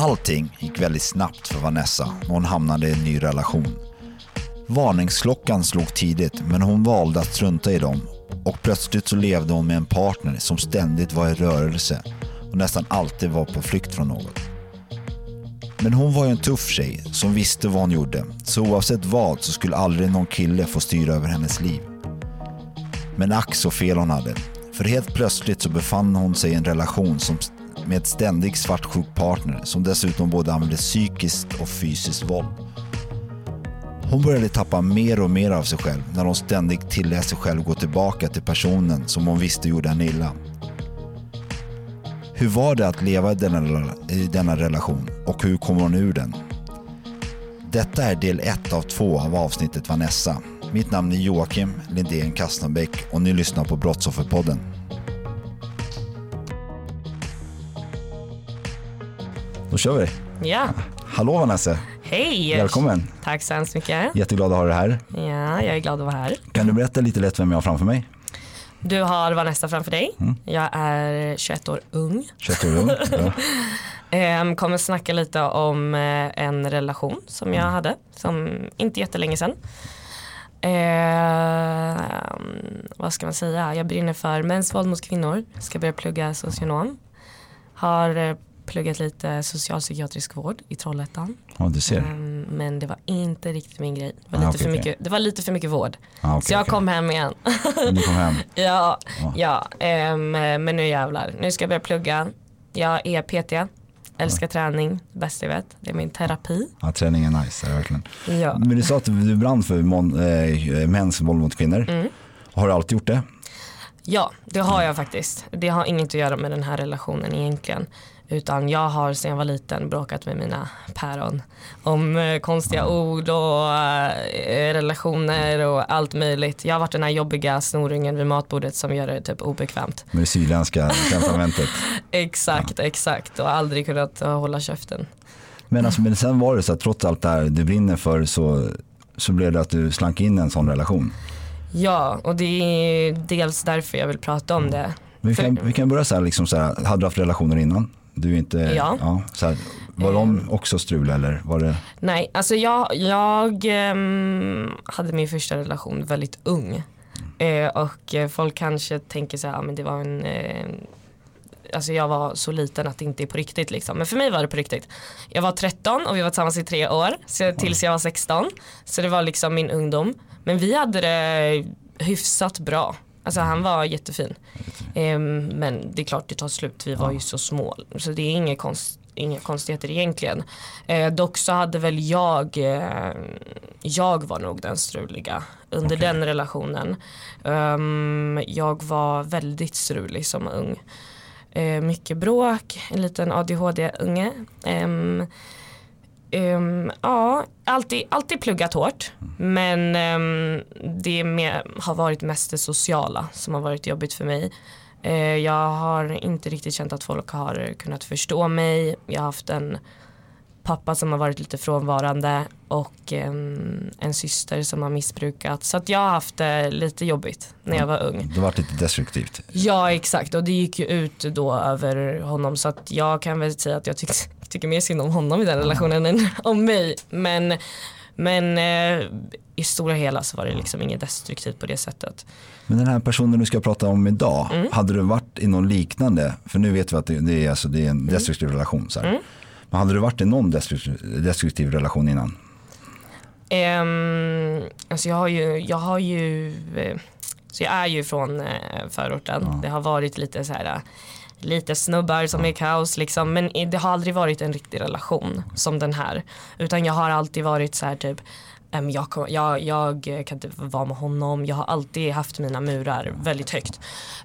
Allting gick väldigt snabbt för Vanessa när hon hamnade i en ny relation. Varningsklockan slog tidigt men hon valde att strunta i dem och plötsligt så levde hon med en partner som ständigt var i rörelse och nästan alltid var på flykt från något. Men hon var ju en tuff tjej som visste vad hon gjorde så oavsett vad så skulle aldrig någon kille få styra över hennes liv. Men ack så fel hon hade. För helt plötsligt så befann hon sig i en relation som, med ett ständigt svartsjuk partner som dessutom både använde psykiskt och fysiskt våld. Hon började tappa mer och mer av sig själv när hon ständigt tillät sig själv gå tillbaka till personen som hon visste gjorde henne illa. Hur var det att leva i denna, i denna relation och hur kom hon ur den? Detta är del ett av två av avsnittet Vanessa. Mitt namn är Joakim Lindén Kastenbäck och ni lyssnar på Brottsofferpodden. Då kör vi. Ja, Hallå Vanessa, hej! välkommen. Tack så hemskt mycket. Jätteglad att ha dig här. Ja, jag är glad att vara här. Kan du berätta lite lätt vem jag har framför mig? Du har Vanessa framför dig. Jag är 21 år ung. 21 år ung. Ja. Ehm, kommer snacka lite om eh, en relation som jag hade, som inte jättelänge sedan. Ehm, vad ska man säga? Jag brinner för mäns våld mot kvinnor. Ska börja plugga socionom. Har eh, pluggat lite socialpsykiatrisk vård i Trollhättan. ja, du ser. Ehm, men det var inte riktigt min grej. Det var, Ah, lite, okej, för mycket, det var lite för mycket vård. Ah, okej, så jag kom hem igen. Du kom hem. Ja, Ja. ja ehm, men nu jävlar. Nu ska jag börja plugga. Jag är PT, älskar träning, bäst jag vet. Det är min terapi. Ja, träning är nice, är verkligen. Ja. Men du sa att du brann för mon, eh, mäns våld mot kvinnor. Mm. Har du alltid gjort det? ja, det har jag faktiskt. Det har inget att göra med den här relationen egentligen. Utan jag har sedan jag var liten bråkat med mina päron om eh, konstiga ord och eh, relationer och allt möjligt. Jag har varit den här jobbiga snorungen vid matbordet som gör det typ obekvämt. Med det sydländska temperamentet. Exakt, exakt och aldrig kunnat eh, hålla käften. Men, alltså, men sen var det så att trots allt det här du brinner för så, så blev det att du slank in i en sån relation. Ja, och det är dels därför jag vill prata om det. Vi kan, För- vi kan börja så här, liksom så här, hade du haft relationer innan? Du inte, Ja. så här, var de också strul eller var det? Nej, alltså jag, jag ehm, hade min första relation väldigt ung. Eh, och folk kanske tänker så här, ja, men det var en eh, Alltså jag var så liten att det inte är på riktigt liksom. Men för mig var det på riktigt. Jag var 13 och vi var tillsammans i tre år. Så, tills jag var 16. Så det var liksom min ungdom. Men vi hade det hyfsat bra. Alltså han var jättefin. Ehm, men det är klart det tar slut. Vi var ju så små. Så det är inga, konst, inga konstigheter egentligen. Eh, dock så hade väl jag, eh, jag var nog den struliga under den relationen. Ehm, jag var väldigt strulig som ung. Eh, mycket bråk, en liten ADHD-unge. Um, ja, alltid, alltid pluggat hårt. Men um, det med, har varit mest det sociala som har varit jobbigt för mig. Uh, jag har inte riktigt känt att folk har kunnat förstå mig. Jag har haft en pappa som har varit lite frånvarande och em, en syster som har missbrukat. Så att jag har haft det lite jobbigt när jag var ung. Det var lite destruktivt. Ja exakt och det gick ju ut då över honom så att jag kan väl säga att jag tyck, tycker mer synd om honom i den relationen än om mig. Men Men eh, i stora hela så var det liksom inget destruktivt på det sättet. Men den här personen du ska prata om idag, Mm. hade du varit i någon liknande, för nu vet vi att det, det är, alltså, det är Mm. en destruktiv relation. Så här. Men hade du varit i någon destruktiv, destruktiv relation innan? Um, alltså jag har ju, jag har ju, eh, så jag är ju från eh, förorten. Det har varit lite så här eh, lite snubbar som är kaos liksom men det har aldrig varit en riktig relation som den här. Utan jag har alltid varit så här typ ehm, jag, kom- jag, jag kan inte vara med honom, jag har alltid haft mina murar väldigt högt.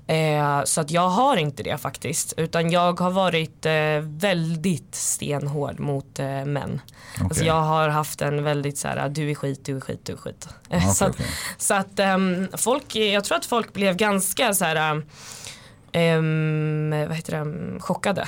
Eh, så att jag har inte det faktiskt utan jag har varit eh, väldigt stenhård mot eh, män. Alltså Okej. jag har haft en väldigt så här, du är skit, du är skit, du är skit. okej, så att, okej. så att ehm, folk, jag tror att folk blev ganska så här, ehm, vad heter det, chockade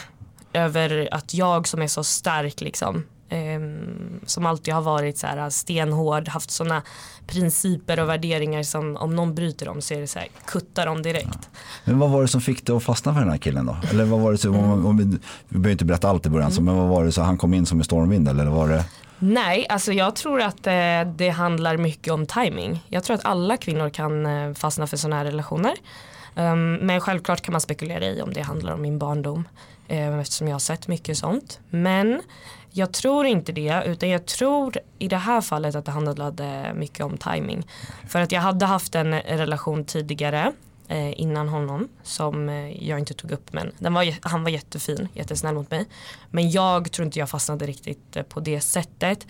över att jag som är så stark liksom ehm, som alltid har varit så här stenhård, haft sådana principer och värderingar som om någon bryter dem så är det så här, kutta dem direkt. Men vad var det som fick dig att fastna för den här killen då? Eller vad var det så, om, om vi, vi behöver inte berätta allt i början, så, men vad var det så han kom in som en stormvind eller var det? Nej, alltså jag tror att eh, det handlar mycket om timing. Jag tror att alla kvinnor kan eh, fastna för sådana här relationer. Um, men självklart kan man spekulera i om det handlar om min barndom. Eh, eftersom jag har sett mycket sånt. Men jag tror inte det utan jag tror i det här fallet att det handlade mycket om timing. För att jag hade haft en relation tidigare eh, innan honom som eh, jag inte tog upp men den var, han var jättefin, jättesnäll mot mig. Men jag tror inte jag fastnade riktigt eh, på det sättet.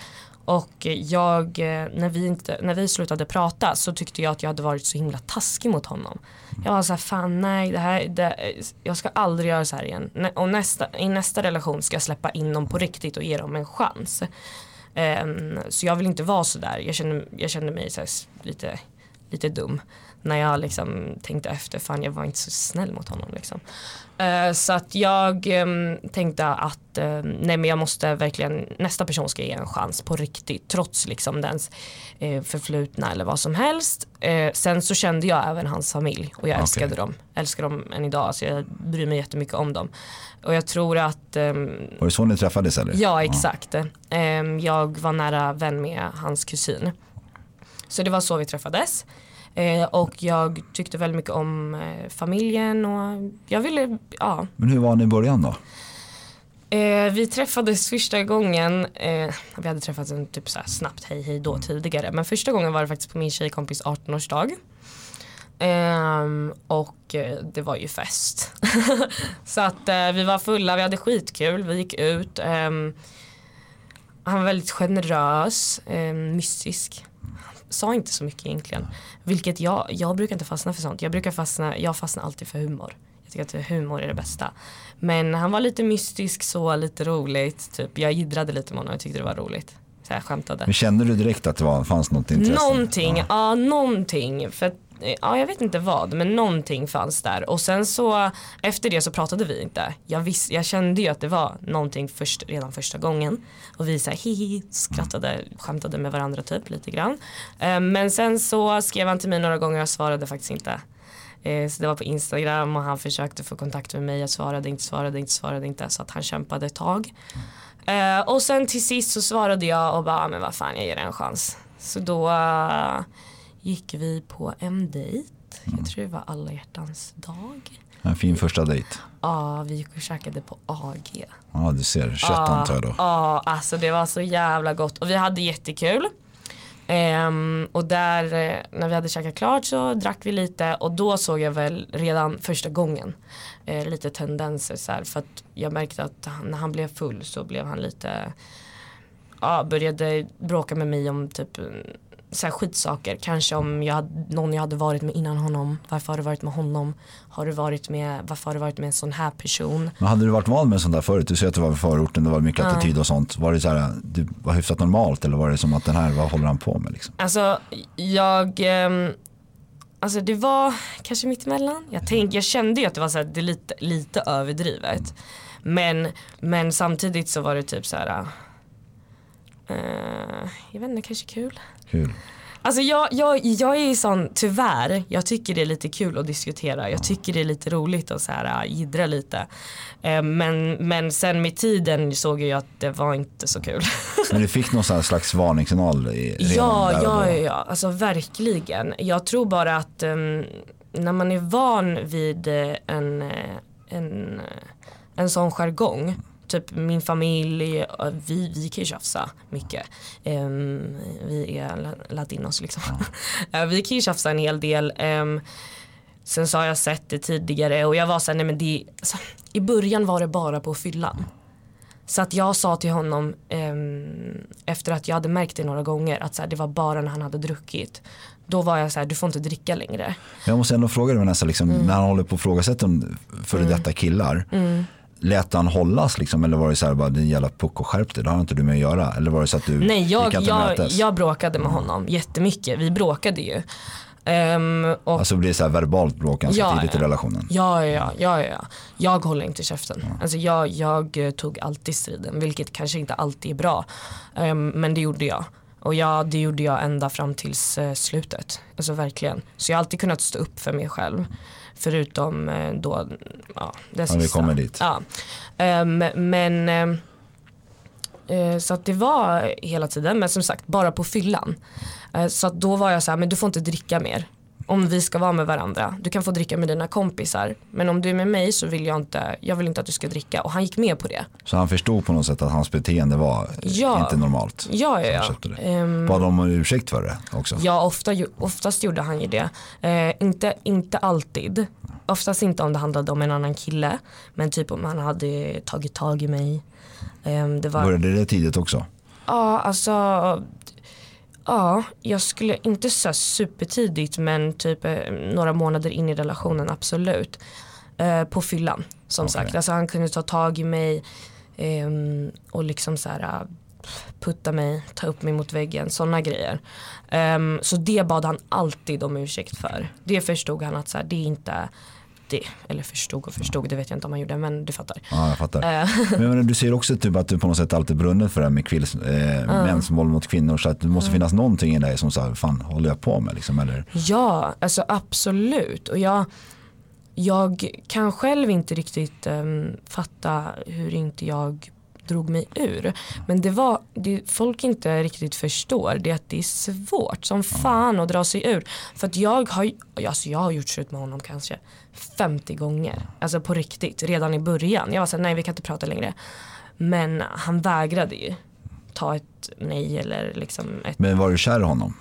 Och jag, eh, när vi, inte, när vi slutade prata så tyckte jag att jag hade varit så himla taskig mot honom. Jag var så här, fan nej, det här, det, jag ska aldrig göra så här igen. Och nästa, i nästa relation ska jag släppa in dem på riktigt och ge dem en chans. Ehm, så jag vill inte vara så där. Jag kände, jag kände mig så lite, lite dum. När jag liksom tänkte efter, fan jag var inte så snäll mot honom liksom. Eh, så att jag ehm, tänkte att ehm, nej men jag måste verkligen, nästa person ska ge en chans på riktigt trots liksom dens eh, förflutna eller vad som helst. Eh, sen så kände jag även hans familj och jag Okej. älskade dem. Älskar dem än idag så jag bryr mig jättemycket om dem. Och jag tror att ehm, Var det så ni träffades eller? Ja exakt. Ehm, jag var nära vän med hans kusin. Så det var så vi träffades. Eh, och jag tyckte väldigt mycket om eh, familjen och jag ville, ja. Men hur var ni i början då? Eh, vi träffades första gången, eh, vi hade träffats en typ så snabbt hej hej då tidigare. Men första gången var det faktiskt på min tjejkompis 18-årsdag. Ehm, och eh, det var ju fest. så att eh, vi var fulla, vi hade skitkul, vi gick ut. ehm, han var väldigt generös, eh, mystisk. Sa inte så mycket egentligen. Vilket jag, jag brukar inte fastna för sånt. Jag brukar fastna, jag fastnar alltid för humor. Jag tycker att humor är det bästa. Men han var lite mystisk så, lite roligt. Typ. Jag jiddrade lite med honom och tyckte det var roligt. Så jag skämtade. Men kände du direkt att det var, fanns något intresse? Någonting, Ja. ja. någonting. För ja, jag vet inte vad, men någonting fanns där. Och sen så efter det så pratade vi inte. Jag, vis, jag kände ju att det var någonting först, redan första gången. Och vi så här hihi, skrattade, skämtade med varandra typ lite grann. Eh, men sen så skrev han till mig några gånger och jag svarade faktiskt inte. Eh, Så det var på Instagram och han försökte få kontakt med mig. Jag svarade inte, svarade inte, svarade inte. Så att han kämpade ett tag. Eh, och sen till sist så svarade jag och bara, ah, men vad fan jag ger det en chans. Så då gick vi på en dejt. Jag tror det var alla hjärtans dag. En fin första dejt. Ja, vi gick och käkade på AG. Ja du ser, kött Ja, antar jag då. Ja, alltså det var så jävla gott och vi hade jättekul. Ehm, och där eh, när vi hade käkat klart så drack vi lite och då såg jag väl redan första gången eh, lite tendenser så här, för att jag märkte att han, när han blev full så blev han lite ja, började bråka med mig om typ så här skitsaker. Kanske om jag hade, någon jag hade varit med innan honom. Varför har du varit med honom? Har du varit med, varför har du varit med en sån här person? Men hade du varit van med sånt där förut? Du säger att du var i förorten, det var mycket attityd och sånt. Var det så här, du var hyfsat normalt eller var det som att den här, vad håller han på med liksom? Alltså jag ehm, Alltså det var kanske mittemellan. Jag, tänk, jag kände ju att det var så här, det lite, lite överdrivet. Men, men samtidigt så var det typ så här. eh, jag vet inte, kanske kul. Kul. Alltså jag, jag, jag är sån, tyvärr, jag tycker det är lite kul att diskutera. Jag tycker det är lite roligt att så här äh, jiddra lite. Eh, men, men sen med tiden såg jag att det var inte så kul. Men du fick någon slags varningssignal Ja, ja, ja, ja, alltså verkligen. Jag tror bara att ehm, när man är van vid eh, en, eh, en, en sån jargong, typ min familj, eh, vi, vi kan ju tjafsa mycket. Ehm, vi är la- latinos liksom. Eh, vi kan ju tjafsa en hel del. Ehm, sen så har jag sett det tidigare och jag var såhär, nej men det, alltså, i början var det bara på fyllan. Så att jag sa till honom ehm, efter att jag hade märkt det några gånger att så här, det var bara när han hade druckit. Då var jag så här, du får inte dricka längre. Jag måste ändå fråga dig Vanessa, liksom, Mm. när han håller på att ifrågasätta före detta killar. Lät han hållas liksom, eller var det så här bara din jävla pucko skärp dig, det har inte du med att göra? Eller var det så att du Nej, jag, jag, jag bråkade med honom jättemycket. Vi bråkade ju. Ehm, och Alltså blir det så här verbalt bråk ganska Ja, tidigt i ja. relationen? Ja, ja, ja, ja. Jag håller inte käften. Alltså jag, jag eh, tog alltid striden, vilket kanske inte alltid är bra. Ehm, men det gjorde jag. Och ja, det gjorde jag ända fram tills eh, slutet. Alltså verkligen. Så jag har alltid kunnat stå upp för mig själv. Förutom eh, då, ja, det vi sista. kommer dit. Ja. Ehm, men ehm, eh, så att det var hela tiden, men som sagt bara på fyllan. Eh, så att då var jag så här, men du får inte dricka mer. Om vi ska vara med varandra. Du kan få dricka med dina kompisar. Men om du är med mig så vill jag inte, jag vill inte att du ska dricka. Och han gick med på det. Så han förstod på något sätt att hans beteende var Ja. inte normalt? Ja, ja, ja. Ehm, Bad de om ursäkt för det också? Ja, ofta, oftast gjorde han ju det. Eh, inte, inte alltid. Oftast inte om det handlade om en annan kille. Men typ om han hade tagit tag i mig. Ehm, det var, Började det tidigt också? Ja, alltså. Ja, jag skulle inte säga supertidigt men typ eh, några månader in i relationen absolut. Eh, på fyllan som Okej. sagt. Alltså han kunde ta tag i mig ehm, och liksom så här eh, putta mig, ta upp mig mot väggen, sådana grejer. Ehm, så det bad han alltid om ursäkt för. Det förstod han att så här, det är inte det, eller förstod och förstod, det vet jag inte om han gjorde men du fattar. Ja, jag fattar. Eh. Men du säger också typ att du på något sätt alltid brunnit för det här med kvills, eh, mäns våld mot kvinnor. Så att det måste finnas någonting i dig som så här, fan håller jag på med liksom? Eller? Ja, alltså absolut. Och jag, jag kan själv inte riktigt um, fatta hur inte jag drog mig ur. Men det var, det folk inte riktigt förstår det är att det är svårt som fan att dra sig ur. För att jag har, alltså jag har gjort slut med honom kanske 50 gånger. Alltså på riktigt, redan i början. Jag var såhär, nej vi kan inte prata längre. Men han vägrade ju ta ett nej eller liksom ett Men var du kär i honom?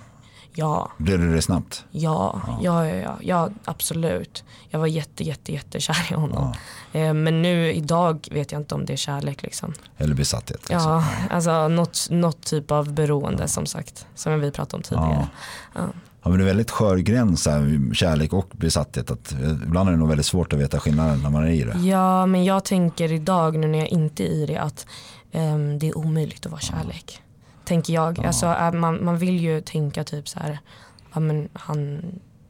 Ja. Blev du det snabbt? Ja, ja, ja, ja, ja, absolut. Jag var jätte, jätte, jättekär i honom. Eh, men nu idag vet jag inte om det är kärlek liksom. Eller besatthet? Liksom? Ja, alltså något, något typ av beroende som sagt. Som vi pratade om tidigare. Ja, men det är väldigt skör gräns här, kärlek och besatthet. Att, eh, ibland är det nog väldigt svårt att veta skillnaden när man är i det. Ja, men jag tänker idag nu när jag inte är i det att ehm, det är omöjligt att vara kärlek. Tänker jag. Alltså, äh, man, man vill ju tänka typ så här, ja, men han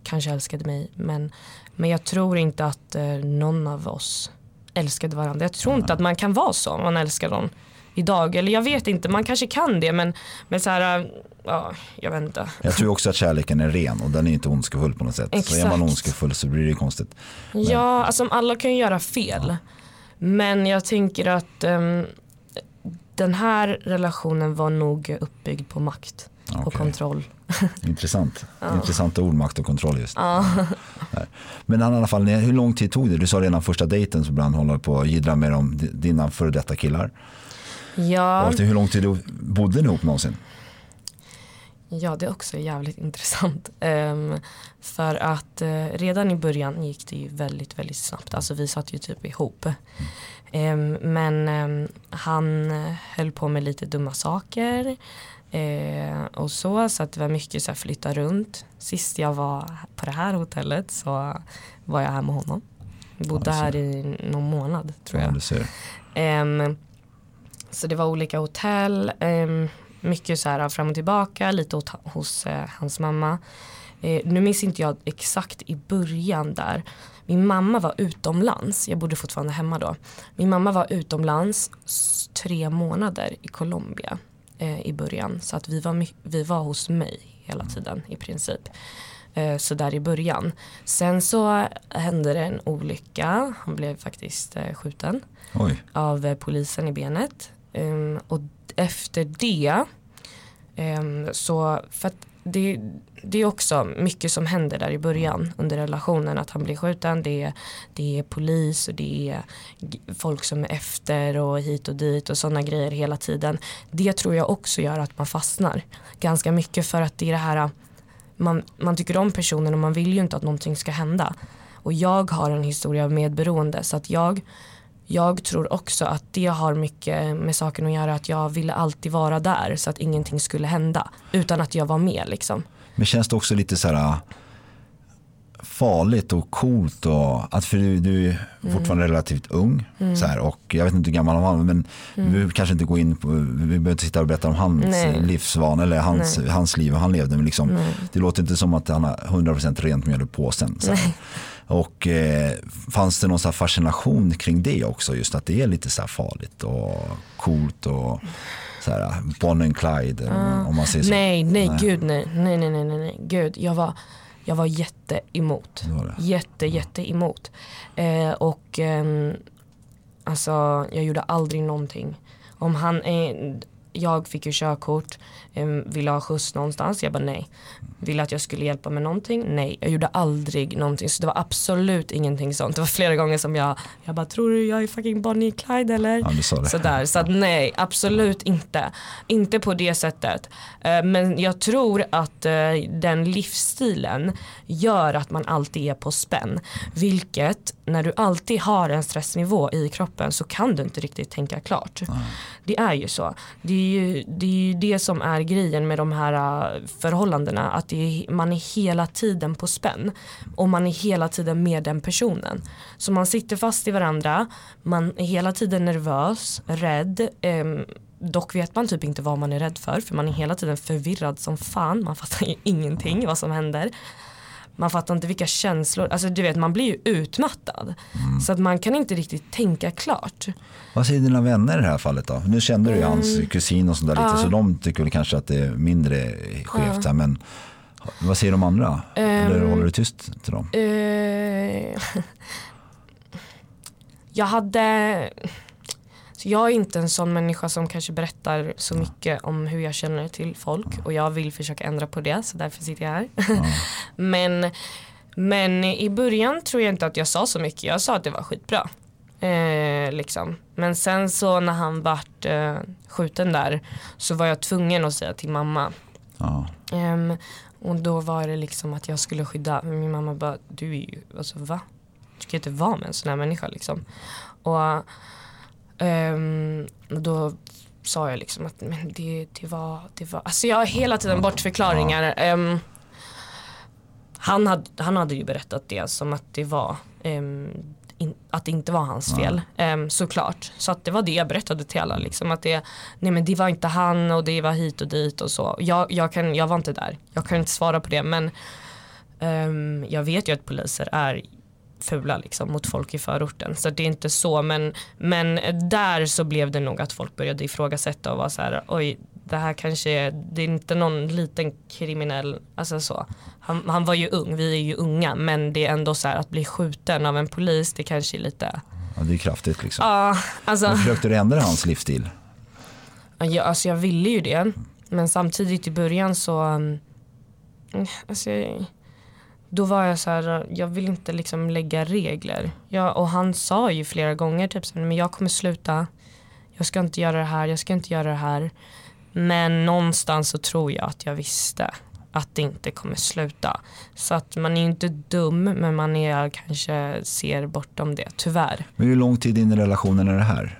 kanske älskade mig men, men jag tror inte att eh, någon av oss älskade varandra. Jag tror inte att man kan vara så om man älskar någon idag. Eller jag vet inte, man kanske kan det men, men så här, äh, ja, jag vet inte. Jag tror också att kärleken är ren och den är inte ondskefull på något sätt. Så är man Exakt. ondskefull så blir det konstigt. Ja, alltså alla kan ju göra fel. Men jag tänker att ehm, den här relationen var nog uppbyggd på makt och Okej. kontroll. Intressant. Intressanta ord, makt och kontroll just. Där. Men i alla fall, hur lång tid tog det? Du sa redan första dejten så ibland håller på att jiddra med om dina före detta killar. Ja, Och hur lång tid du bodde ni ihop någonsin? ja, det är också jävligt intressant. Ehm, för att eh, redan i början gick det ju väldigt, väldigt snabbt. Alltså vi satt ju typ ihop. Ehm, men ehm, han höll på med lite dumma saker. Eh, och så, så att det var mycket så här flytta runt. Sist jag var på det här hotellet så var jag här med honom. Bodde här i någon månad tror Ja, jag. Ehm, så det var olika hotell, ehm, mycket så här fram och tillbaka, lite hos, hos eh, hans mamma. Eh, nu minns inte jag exakt i början där. Min mamma var utomlands, jag bodde fortfarande hemma då. Min mamma var utomlands tre månader i Colombia eh, i början. Så att vi var, vi var hos mig hela tiden i princip. Eh, så där i början. Sen så hände det en olycka. Han blev faktiskt eh, skjuten Oj. av eh, polisen i benet. Ehm, och efter det ehm, så, för att det, det är också mycket som händer där i början under relationen. Att han blir skjuten, det är, det är polis och det är folk som är efter och hit och dit och sådana grejer hela tiden. Det tror jag också gör att man fastnar ganska mycket för att det är det här man, man tycker om personen och man vill ju inte att någonting ska hända. Och jag har en historia av medberoende så att jag, jag tror också att det har mycket med saken att göra att jag ville alltid vara där så att ingenting skulle hända utan att jag var med liksom. Men känns det också lite så här äh, farligt och coolt och att för du, du är fortfarande relativt ung så här, och jag vet inte hur gammal han var men vi behöver kanske inte gå in på, vi behöver inte sitta och berätta om hans Nej. livsvan eller hans, hans liv och han levde men liksom, det låter inte som att han har 100% rent mjöl i påsen. Så. Och eh, fanns det någon så fascination kring det också just att det är lite så farligt och coolt och så här, Bonnie and Clyde om man säger så. Nej, nej, gud nej. Nej, nej, nej, nej, nej. Gud, jag var, jag var jätte emot. Det var det. Jätte, jätte emot. Eh, och ehm, alltså, jag gjorde aldrig någonting. Om han, eh, jag fick ju körkort, eh, ville ha skjuts någonstans, jag bara nej. Ville att jag skulle hjälpa med någonting, nej. Jag gjorde aldrig någonting, så det var absolut ingenting sånt. Det var flera gånger som jag, jag bara tror du jag är fucking Bonnie Clyde eller? Ja. Sådär, så att nej, absolut inte. Inte på det sättet. Eh, Men jag tror att eh, den livsstilen gör att man alltid är på spänn. Vilket, när du alltid har en stressnivå i kroppen så kan du inte riktigt tänka klart. Det är ju så. Det är ju, det är ju det som är grejen med de här äh, förhållandena. Att det är, man är hela tiden på spänn. Och man är hela tiden med den personen. Så man sitter fast i varandra, man är hela tiden nervös, rädd. Eh, dock vet man typ inte vad man är rädd för för man är hela tiden förvirrad som fan. Man fattar ju ingenting vad som händer. Man fattar inte vilka känslor, alltså du vet man blir ju utmattad. Så att man kan inte riktigt tänka klart. Vad säger dina vänner i det här fallet då? Nu kände du ju hans kusin och sånt där lite så de tycker väl kanske att det är mindre skevt här men vad säger de andra? Eller håller du tyst till dem? Eh, jag hade så jag är inte en sån människa som kanske berättar så mycket om hur jag känner till folk och jag vill försöka ändra på det så därför sitter jag här. men, men i början tror jag inte att jag sa så mycket. Jag sa att det var skitbra. Eh, liksom. Men sen så när han vart eh, skjuten där så var jag tvungen att säga till mamma. Ja. Ehm, och då var det liksom att jag skulle skydda, min mamma bara, du är ju, alltså va? Du kan inte vara med en sån här människa liksom. Och och då sa jag liksom att men det, det var, det var, alltså jag har hela tiden bortförklaringar. Ehm, han, hade, han hade ju berättat det som att det var ehm, in, att det inte var hans fel ehm, såklart. Så att det var det jag berättade till alla liksom att det, nej men det var inte han och det var hit och dit och så. Jag, jag, kan, jag var inte där, jag kan inte svara på det men jag vet ju att poliser är fula liksom mot folk i förorten. Så det är inte så men, men där så blev det nog att folk började ifrågasätta och vara så här oj det här kanske är, det är inte någon liten kriminell, alltså så. Han, han var ju ung, vi är ju unga men det är ändå så här att bli skjuten av en polis det kanske är lite, ja, det är kraftigt liksom. ja alltså, Men försökte du ändra hans livsstil? jag, alltså jag ville ju det men samtidigt i början så, um, alltså, då var jag så här, jag vill inte liksom lägga regler. Jag, och han sa ju flera gånger typ men jag kommer sluta, jag ska inte göra det här, jag ska inte göra det här. Men någonstans så tror jag att jag visste att det inte kommer sluta. Så att man är ju inte dum men man är kanske ser bortom det, tyvärr. Men hur lång tid in i relationen är det här?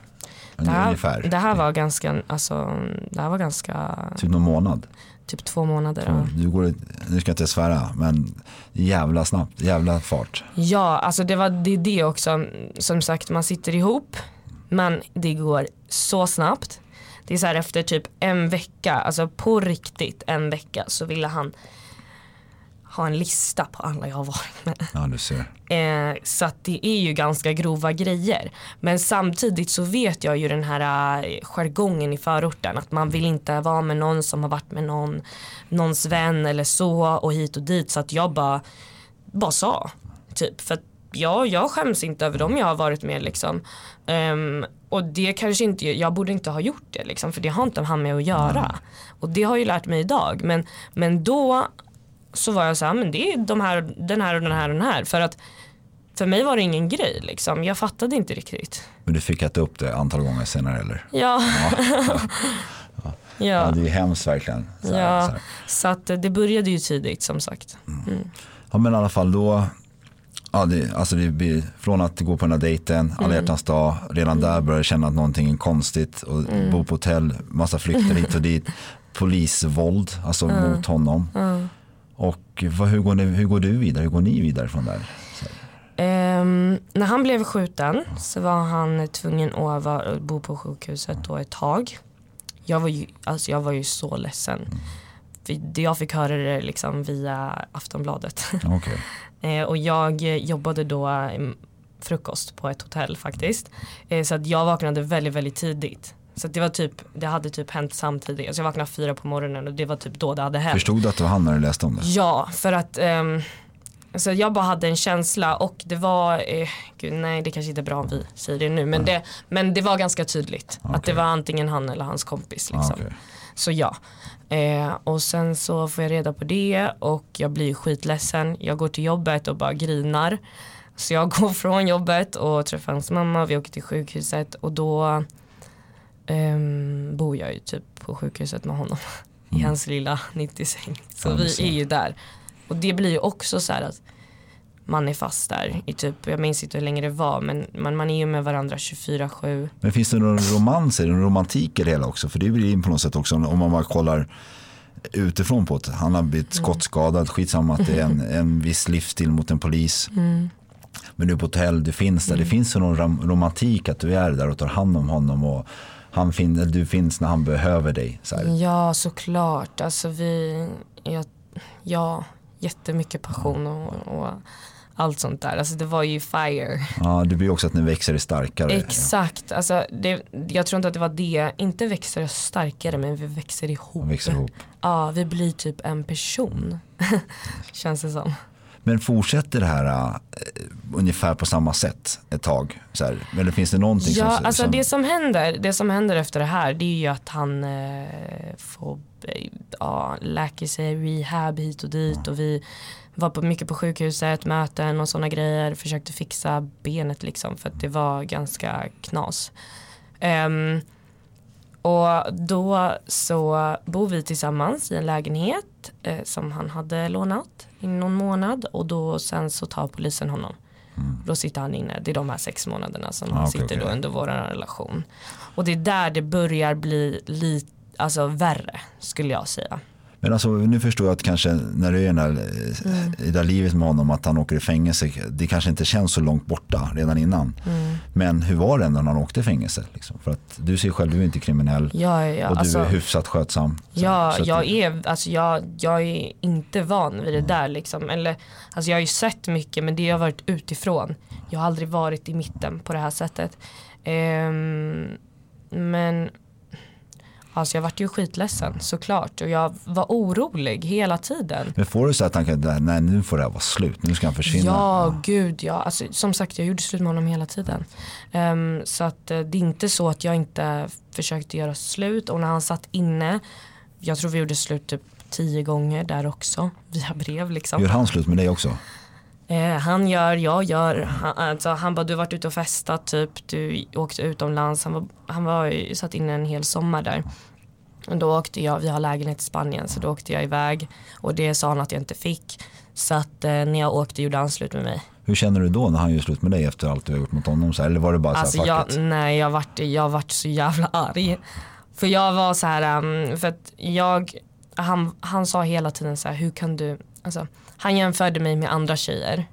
Det här, Ungefär? det här var ganska, alltså, det här var ganska, Typ någon månad? typ två månader. ja. Du går, nu ska jag inte svära men jävla snabbt, jävla fart. Ja, alltså det var det, är det också. Som sagt, man sitter ihop men det går så snabbt. Det är så här efter typ en vecka, alltså på riktigt en vecka så ville han ha en lista på alla jag har varit med. Ja, du ser. Eh, så att det är ju ganska grova grejer. Men samtidigt så vet jag ju den här eh, jargongen i förorten. Att man vill inte vara med någon som har varit med någon, någons vän eller så och hit och dit. Så att jag bara, bara sa. Typ. För att ja, jag skäms inte över dem jag har varit med liksom. Ehm, och det kanske inte, jag borde inte ha gjort det liksom. För det har inte han med att göra. Och det har jag ju lärt mig idag. Men, men då så var jag så här, men det är de här, den här och den här och den här. För att för mig var det ingen grej liksom. Jag fattade inte riktigt. Men du fick äta upp det antal gånger senare eller? Ja. Ja, ja. det är hemskt verkligen. Så här, Ja, så så att eh, det började ju tidigt som sagt. Ja men i alla fall då, ja, det, alltså det blir, från att gå på den här dejten, alla hjärtans dag, redan där börjar jag känna att någonting är konstigt och bo på hotell, massa flykter hit och dit, polisvåld, alltså mot honom. Och vad, hur, går ni, hur går du vidare, hur går ni vidare från där? Ehm, när han blev skjuten så var han tvungen att vara, bo på sjukhuset då ett tag. Jag var ju, alltså jag var ju så ledsen. För Jag fick höra det liksom via Aftonbladet. Okej. Eh, och jag jobbade då eh, frukost på ett hotell faktiskt. Eh, så att jag vaknade väldigt, väldigt tidigt. Så det var typ, det hade typ hänt samtidigt. Så jag vaknade fyra på morgonen och det var typ då det hade hänt. Förstod du att det var han när du läste om det? Ja, för att ehm, alltså jag bara hade en känsla och det var, eh, gud nej det kanske inte är bra om vi säger det nu men, det, men det var ganska tydligt att det var antingen han eller hans kompis. Liksom. Ah, okej. Så ja. Eh, och sen så får jag reda på det och jag blir skitledsen. Jag går till jobbet och bara grinar. Så jag går från jobbet och träffar hans mamma, vi åker till sjukhuset och då ehm, bor jag ju typ på sjukhuset med honom. I hans lilla 90-säng. Så Mm. Ja, vi är ju där. Och det blir ju också så här att man är fast där i typ, jag minns inte hur länge det var men man, man är ju med varandra 24-7. Men finns det någon romans, är det någon romantik i det hela också? För det blir in på något sätt också om man bara kollar utifrån på det. Han har blivit skottskadad, skitsamma att det är en, en viss livsstil mot en polis. Men du är på hotell, du finns där. Det finns ju någon rom- romantik att du är där och tar hand om honom och han fin- du finns när han behöver dig. Så här. Ja såklart, alltså vi, ja, ja jättemycket passion och, och allt sånt där. Alltså det var ju fire. Ja, det blir också att ni växer er starkare. Exakt, alltså det, jag tror inte att det var det, inte växer oss starkare men vi växer ihop. Man växer ihop. Ja, vi blir typ en person. Känns det som. Men fortsätter det här äh, ungefär på samma sätt ett tag? Så här. Eller finns det någonting Ja, som... alltså som det som händer, det som händer efter det här det är ju att han eh, får, ja, läker sig, rehab hit och dit och vi var på, mycket på sjukhuset, möten och sådana grejer, försökte fixa benet liksom för att det var ganska knas. Ehm, och då så bor vi tillsammans i en lägenhet eh, som han hade lånat i någon månad och då sen så tar polisen honom. Då sitter han inne, det är de här sex månaderna som han Mm. Ah, okej, sitter då okej. under vår relation. Och det är där det börjar bli lite, alltså värre skulle jag säga. Men alltså, nu förstår jag att kanske när du är där, eh, Mm. i det där livet med honom att han åker i fängelse, det kanske inte känns så långt borta redan innan. Mm. Men hur var det när han åkte i fängelse? Liksom? För att du säger själv, du är inte kriminell Ja, ja, och du alltså, är hyfsat skötsam. Så- ja, så jag det- är, alltså jag, jag är inte van vid det där liksom. Eller, alltså jag har ju sett mycket men det har varit utifrån. Jag har aldrig varit i mitten på det här sättet. Ehm, men alltså jag vart ju skitledsen såklart och jag var orolig hela tiden. Men får du så här tankar, där, nej nu får det här vara slut, nu ska han försvinna. Ja, gud ja. Alltså, som sagt, jag gjorde slut med honom hela tiden. Ehm, så att eh, det är inte så att jag inte försökte göra slut. Och när han satt inne, jag tror vi gjorde slut typ tio gånger där också. Via brev liksom. Gör han slut med dig också? Eh, han gör, jag gör. Han, alltså, han bara, du har varit ute och festat typ. Du åkte utomlands. Han var, han var satt inne en hel sommar där. Och då åkte jag, vi har lägenhet i Spanien, så då åkte jag iväg. Och det sa han att jag inte fick. Så att eh, när jag åkte gjorde han slut med mig. Hur känner du då när han gör slut med dig efter allt du har gjort mot honom? Så här, eller var det bara Alltså så här, jag, fuck it? nej jag vart, jag vart så jävla arg. För jag var så här, um, för att jag, han, han sa hela tiden så här, hur kan du, alltså, han jämförde mig med andra tjejer.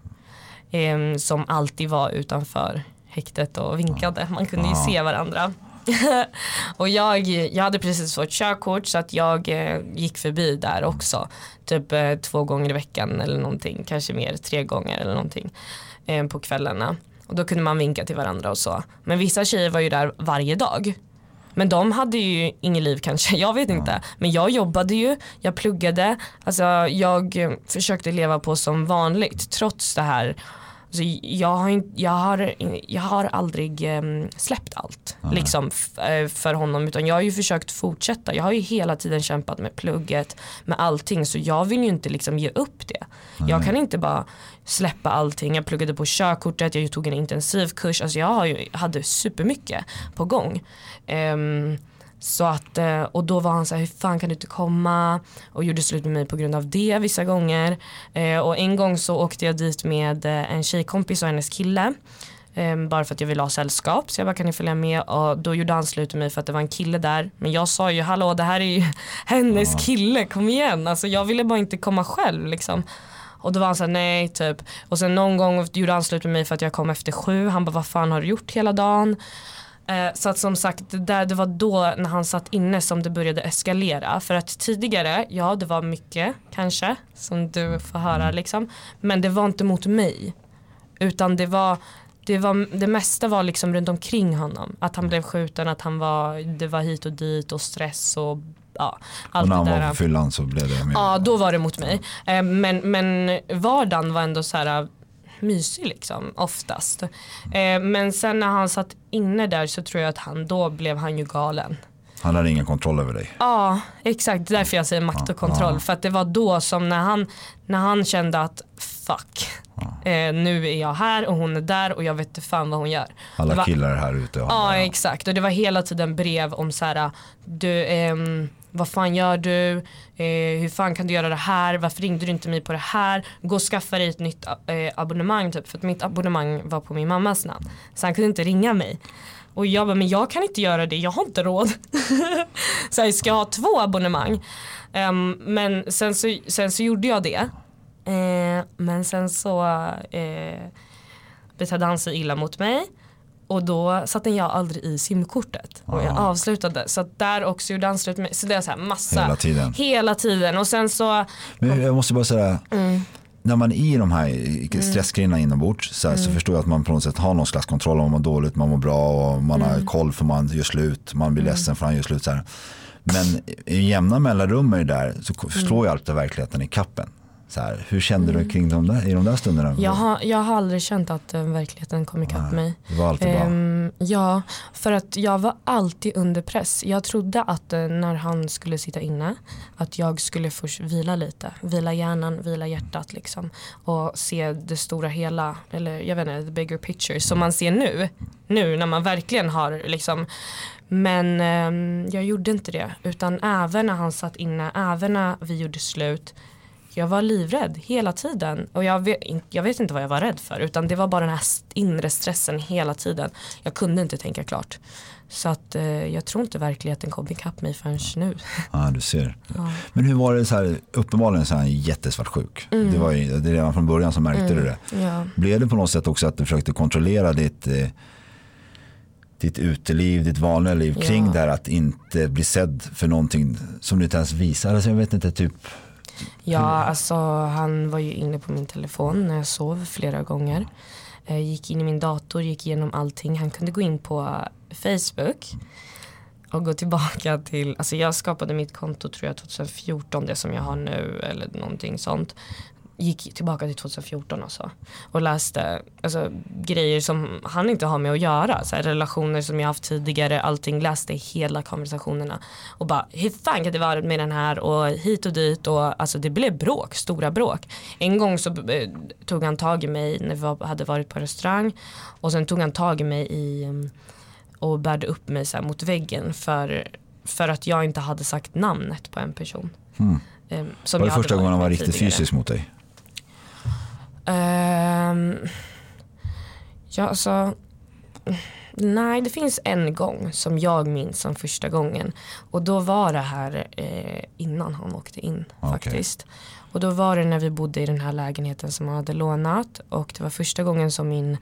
em, som alltid var utanför häktet och vinkade. Man kunde ju se varandra. och jag, jag hade precis fått körkort så att jag eh, gick förbi där också. Typ eh, två gånger i veckan eller någonting. Kanske mer, tre gånger eller någonting. Eh, på kvällarna. Och då kunde man vinka till varandra och så. Men vissa tjejer var ju där varje dag. Men de hade ju inget liv kanske, jag vet inte. Men jag jobbade ju, jag pluggade, alltså jag eh, försökte leva på som vanligt trots det här. Alltså jag, har, jag, har, jag har aldrig em, släppt allt liksom, f- eh, för honom utan jag har ju försökt fortsätta. Jag har ju hela tiden kämpat med plugget, med allting så jag vill ju inte liksom ge upp det. Jag kan inte bara släppa allting. Jag pluggade på körkortet, jag tog en intensivkurs, alltså jag har ju, hade supermycket på gång. Ehm, så att, eh, och då var han så här, hur fan kan du inte komma? Och gjorde slut med mig på grund av det vissa gånger. Eh, och en gång så åkte jag dit med eh, en tjejkompis och hennes kille. Eh, bara för att jag ville ha sällskap. Så jag bara kan ni följa med? Och då gjorde han slut med mig för att det var en kille där. Men jag sa ju hallå det här är ju hennes kille, kom igen. Alltså jag ville bara inte komma själv liksom. Och då var han såhär nej typ. Och sen någon gång gjorde han slut med mig för att jag kom efter sju. Han bara vad fan har du gjort hela dagen? Eh, så att som sagt där, det var då när han satt inne som det började eskalera. För att tidigare, ja det var mycket kanske som du får höra liksom. Men det var inte mot mig. Utan det var det, var, det mesta var liksom runt omkring honom. Att han blev skjuten, att han var, det var hit och dit och stress och ja, allt Och när han var på fyllan så blev det mer. Ja då var det mot mig. Eh, Men, men vardagen var ändå så här mysig liksom oftast. Eh, Men sen när han satt inne där så tror jag att han då blev han ju galen. Han hade ingen kontroll över dig. Ja exakt därför jag säger makt och kontroll. För att det var då som när han, när han kände att fuck. Eh, nu är jag här och hon är där och jag vet inte fan vad hon gör. Det Alla var- killar är här ute. Ja exakt och det var hela tiden brev om så här, du, ehm, vad fan gör du, eh, hur fan kan du göra det här, varför ringde du inte mig på det här, gå och skaffa dig ett nytt eh, abonnemang typ för att mitt abonnemang var på min mammas namn. Så han kunde inte ringa mig. Och jag bara, men jag kan inte göra det, jag har inte råd. så här, ska jag ha två abonnemang? Um, men sen så, sen så gjorde jag det. Eh, men sen så eh, betedde han sig illa mot mig. Och då satte jag aldrig i simkortet och jag avslutade. Så där också gjorde han slut med. Så det är så här massa. Hela tiden. Hela tiden. Och sen så, Men jag måste bara säga, Mm. när man är i de här stressgrejerna inombords så, här, så Mm. förstår jag att man på något sätt har någon slags kontroll om man mår dåligt, man mår bra och man Mm. har koll för man gör slut, man blir ledsen för han gör slut. Så här. Men i jämna mellanrum är det där så Mm. slår ju alltid verkligheten i kappen. Så här, hur kände du kring de där, i de där stunderna? jag har, jag har aldrig känt att eh, verkligheten kom ikapp mig. Det var alltid bra. Ehm, ja, för att jag var alltid under press. Jag trodde att eh, när han skulle sitta inne att jag skulle först vila lite. Vila hjärnan, vila hjärtat liksom. Och se det stora hela, eller jag vet inte, the bigger picture som man ser nu. Nu när man verkligen har liksom men ehm, jag gjorde inte det. Utan även när han satt inne, även när vi gjorde slut. Jag var livrädd hela tiden. Och jag vet, jag vet inte vad jag var rädd för. Utan det var bara den här inre stressen hela tiden. Jag kunde inte tänka klart. Så att eh, jag tror inte verkligheten kom ikapp mig förrän nu. Ja, du ser. Men hur var det så här, uppenbarligen så är han jättesvartsjuk. Mm. Det var ju, det redan från början så märkte du det. Ja. Blev det på något sätt också att du försökte kontrollera ditt, eh, ditt uteliv, ditt vanliga liv kring Ja. det här att inte bli sedd för någonting som du inte ens visar? Alltså jag vet inte, typ, Ja, alltså han var ju inne på min telefon när jag sov flera gånger. Eh, gick in i min dator, gick igenom allting. Han kunde gå in på Facebook och gå tillbaka till, alltså jag skapade mitt konto tror jag 2014, det som jag har nu eller någonting sånt. Gick tillbaka till 2014 alltså. Och läste alltså, grejer som han inte har med att göra. Så här, relationer som jag haft tidigare, allting. Läste hela konversationerna. Och bara, hur fan kan det vara med den här och hit och dit. Och, alltså det blev bråk, stora bråk. En gång så eh, tog han tag i mig när vi var, hade varit på restaurang. Och sen tog han tag i mig i mm, och bärde upp mig så här mot väggen för, för att jag inte hade sagt namnet på en person. Eh, som var det första gången han var riktigt fysisk mot dig? Ehm, ja, alltså. Nej, det finns en gång som jag minns som första gången. Och då var det här eh, innan han åkte in Okej. faktiskt. Och då var det när vi bodde i den här lägenheten som han hade lånat. Och det var första gången som min,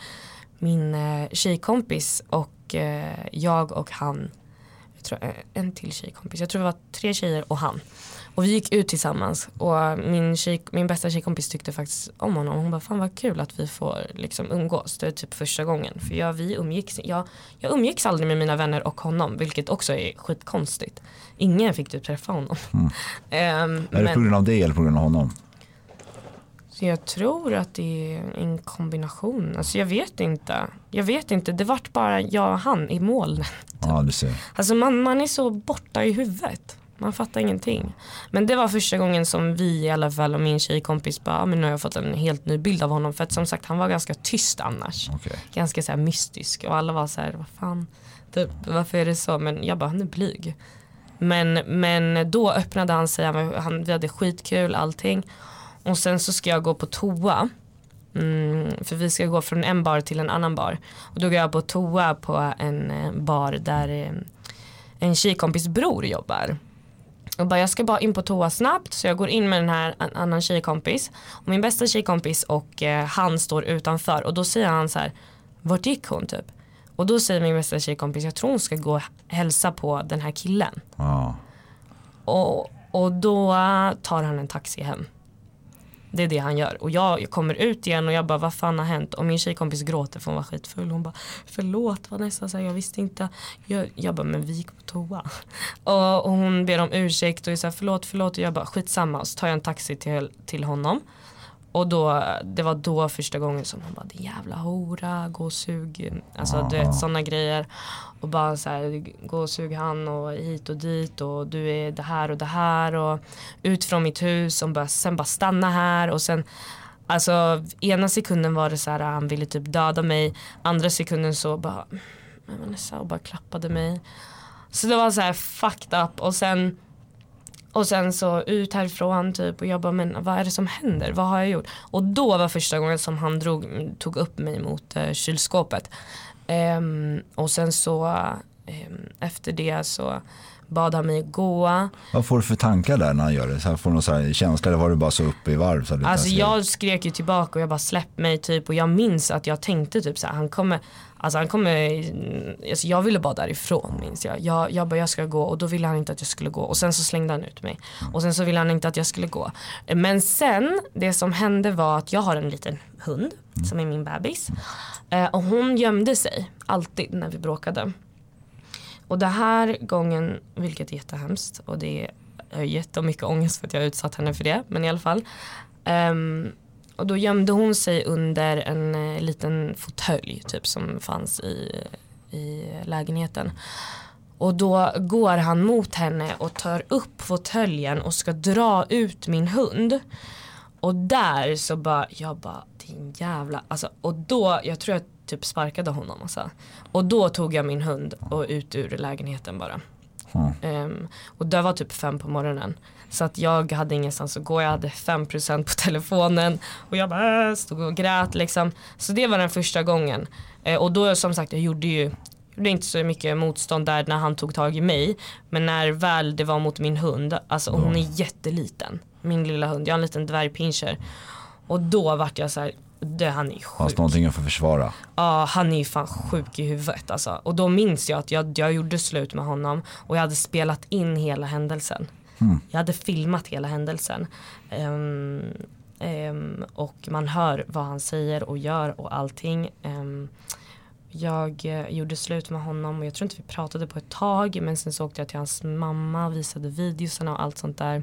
min eh, tjejkompis och eh, jag och han, tror, en till tjejkompis, jag tror det var tre tjejer och han. Och vi gick ut tillsammans och min, tjej, min bästa tjejkompis tyckte faktiskt om honom. Hon bara, fan vad kul att vi får liksom umgås. Det är typ första gången. För jag, vi umgicks, jag, jag umgicks aldrig med mina vänner och honom, vilket också är skitkonstigt. Ingen fick typ träffa honom. Mm. um, är det på grund av det eller på grund av honom? Så jag tror att det är en kombination. Alltså jag vet inte. Jag vet inte. Det vart bara jag och han i molnet. Ja, du ser. Alltså man, man är så borta i huvudet. Man fattar ingenting. Men det var första gången som vi i alla fall och min tjejkompis bara, men nu har jag fått en helt ny bild av honom. För att som sagt han var ganska tyst annars. Okay. Ganska så här mystisk och alla var så här, vad fan, typ, varför är det så? Men jag bara, han är blyg. Men, men då öppnade han sig, han, vi hade skitkul allting. Och sen så ska jag gå på toa. Mm, för vi ska gå från en bar till en annan bar. Och då går jag på toa på en eh, bar där eh, en tjejkompis bror jobbar. Och bara jag ska bara in på toa snabbt så jag går in med den här en annan tjejkompis. Och min bästa tjejkompis och eh, han står utanför och då säger han så här Vart gick hon typ? Och då säger min bästa tjejkompis jag tror hon ska gå och hälsa på den här killen. Ja. Och, och då tar han en taxi hem. Det är det han gör. Och jag, kommer ut igen och jag bara vad fan har hänt? Och min tjejkompis gråter för hon var skitfull. Hon bara förlåt Vanessa, så här, jag visste inte. Jag, jag bara men vi gick på toa. Och, och hon ber om ursäkt och är så här, förlåt förlåt. Och jag bara skitsamma. Och så tar jag en taxi till, till honom. Och då, det var då första gången som hon bara din jävla hora, gå och sug. Alltså du vet sådana grejer. Och bara så här, gå och sug han och hit och dit och du är det här och det här och ut från mitt hus och bara, sen bara stanna här och sen Alltså ena sekunden var det så här han ville typ döda mig. Andra sekunden så bara Vanessa och bara klappade mig. Så det var så här fucked up och sen och sen så ut härifrån typ och jag bara men vad är det som händer? Vad har jag gjort? Och då var första gången som han drog, tog upp mig mot eh, kylskåpet. Um, och sen så um, efter det så bad han mig gå. Vad får du för tankar där när han gör det? Så här, får du någon så här känsla eller var du bara så uppe i varv? Så alltså jag skrek ju tillbaka och jag bara släpp mig typ och jag minns att jag tänkte typ så här, han kommer Alltså han kommer, alltså jag ville bara därifrån minns jag. jag. Jag bara jag ska gå och då ville han inte att jag skulle gå och sen så slängde han ut mig. Och sen så ville han inte att jag skulle gå. Men sen det som hände var att jag har en liten hund som är min bebis. Eh, och hon gömde sig alltid när vi bråkade. Och det här gången, vilket är jättehemskt och det är, jag har jättemycket ångest för att jag har utsatt henne för det. Men i alla fall. Um, och då gömde hon sig under en uh, liten fåtölj typ som fanns i, i lägenheten. Och då går han mot henne och tar upp fåtöljen och ska dra ut min hund. Och där så bara, jag bara din jävla, alltså och då, jag tror jag typ sparkade honom alltså. Och då tog jag min hund och ut ur lägenheten bara. Mm. Um, och det var typ fem på morgonen. Så att jag hade ingenstans att gå, jag hade 5% på telefonen och jag bara äh, stod och grät liksom. Så det var den första gången. Uh, och då som sagt jag gjorde ju gjorde inte så mycket motstånd där när han tog tag i mig. Men när väl det var mot min hund, alltså mm. hon är jätteliten. Min lilla hund, jag har en liten dvärgpinscher. Och då vart jag så här, det, han är sjuk. Fast någonting att försvara. Ja, han är ju fan sjuk i huvudet alltså. Och då minns jag att jag, jag gjorde slut med honom och jag hade spelat in hela händelsen. Mm. Jag hade filmat hela händelsen. Um, um, och man hör vad han säger och gör och allting. Um, jag uh, gjorde slut med honom och jag tror inte vi pratade på ett tag men sen så åkte jag till hans mamma och visade videosarna och allt sånt där.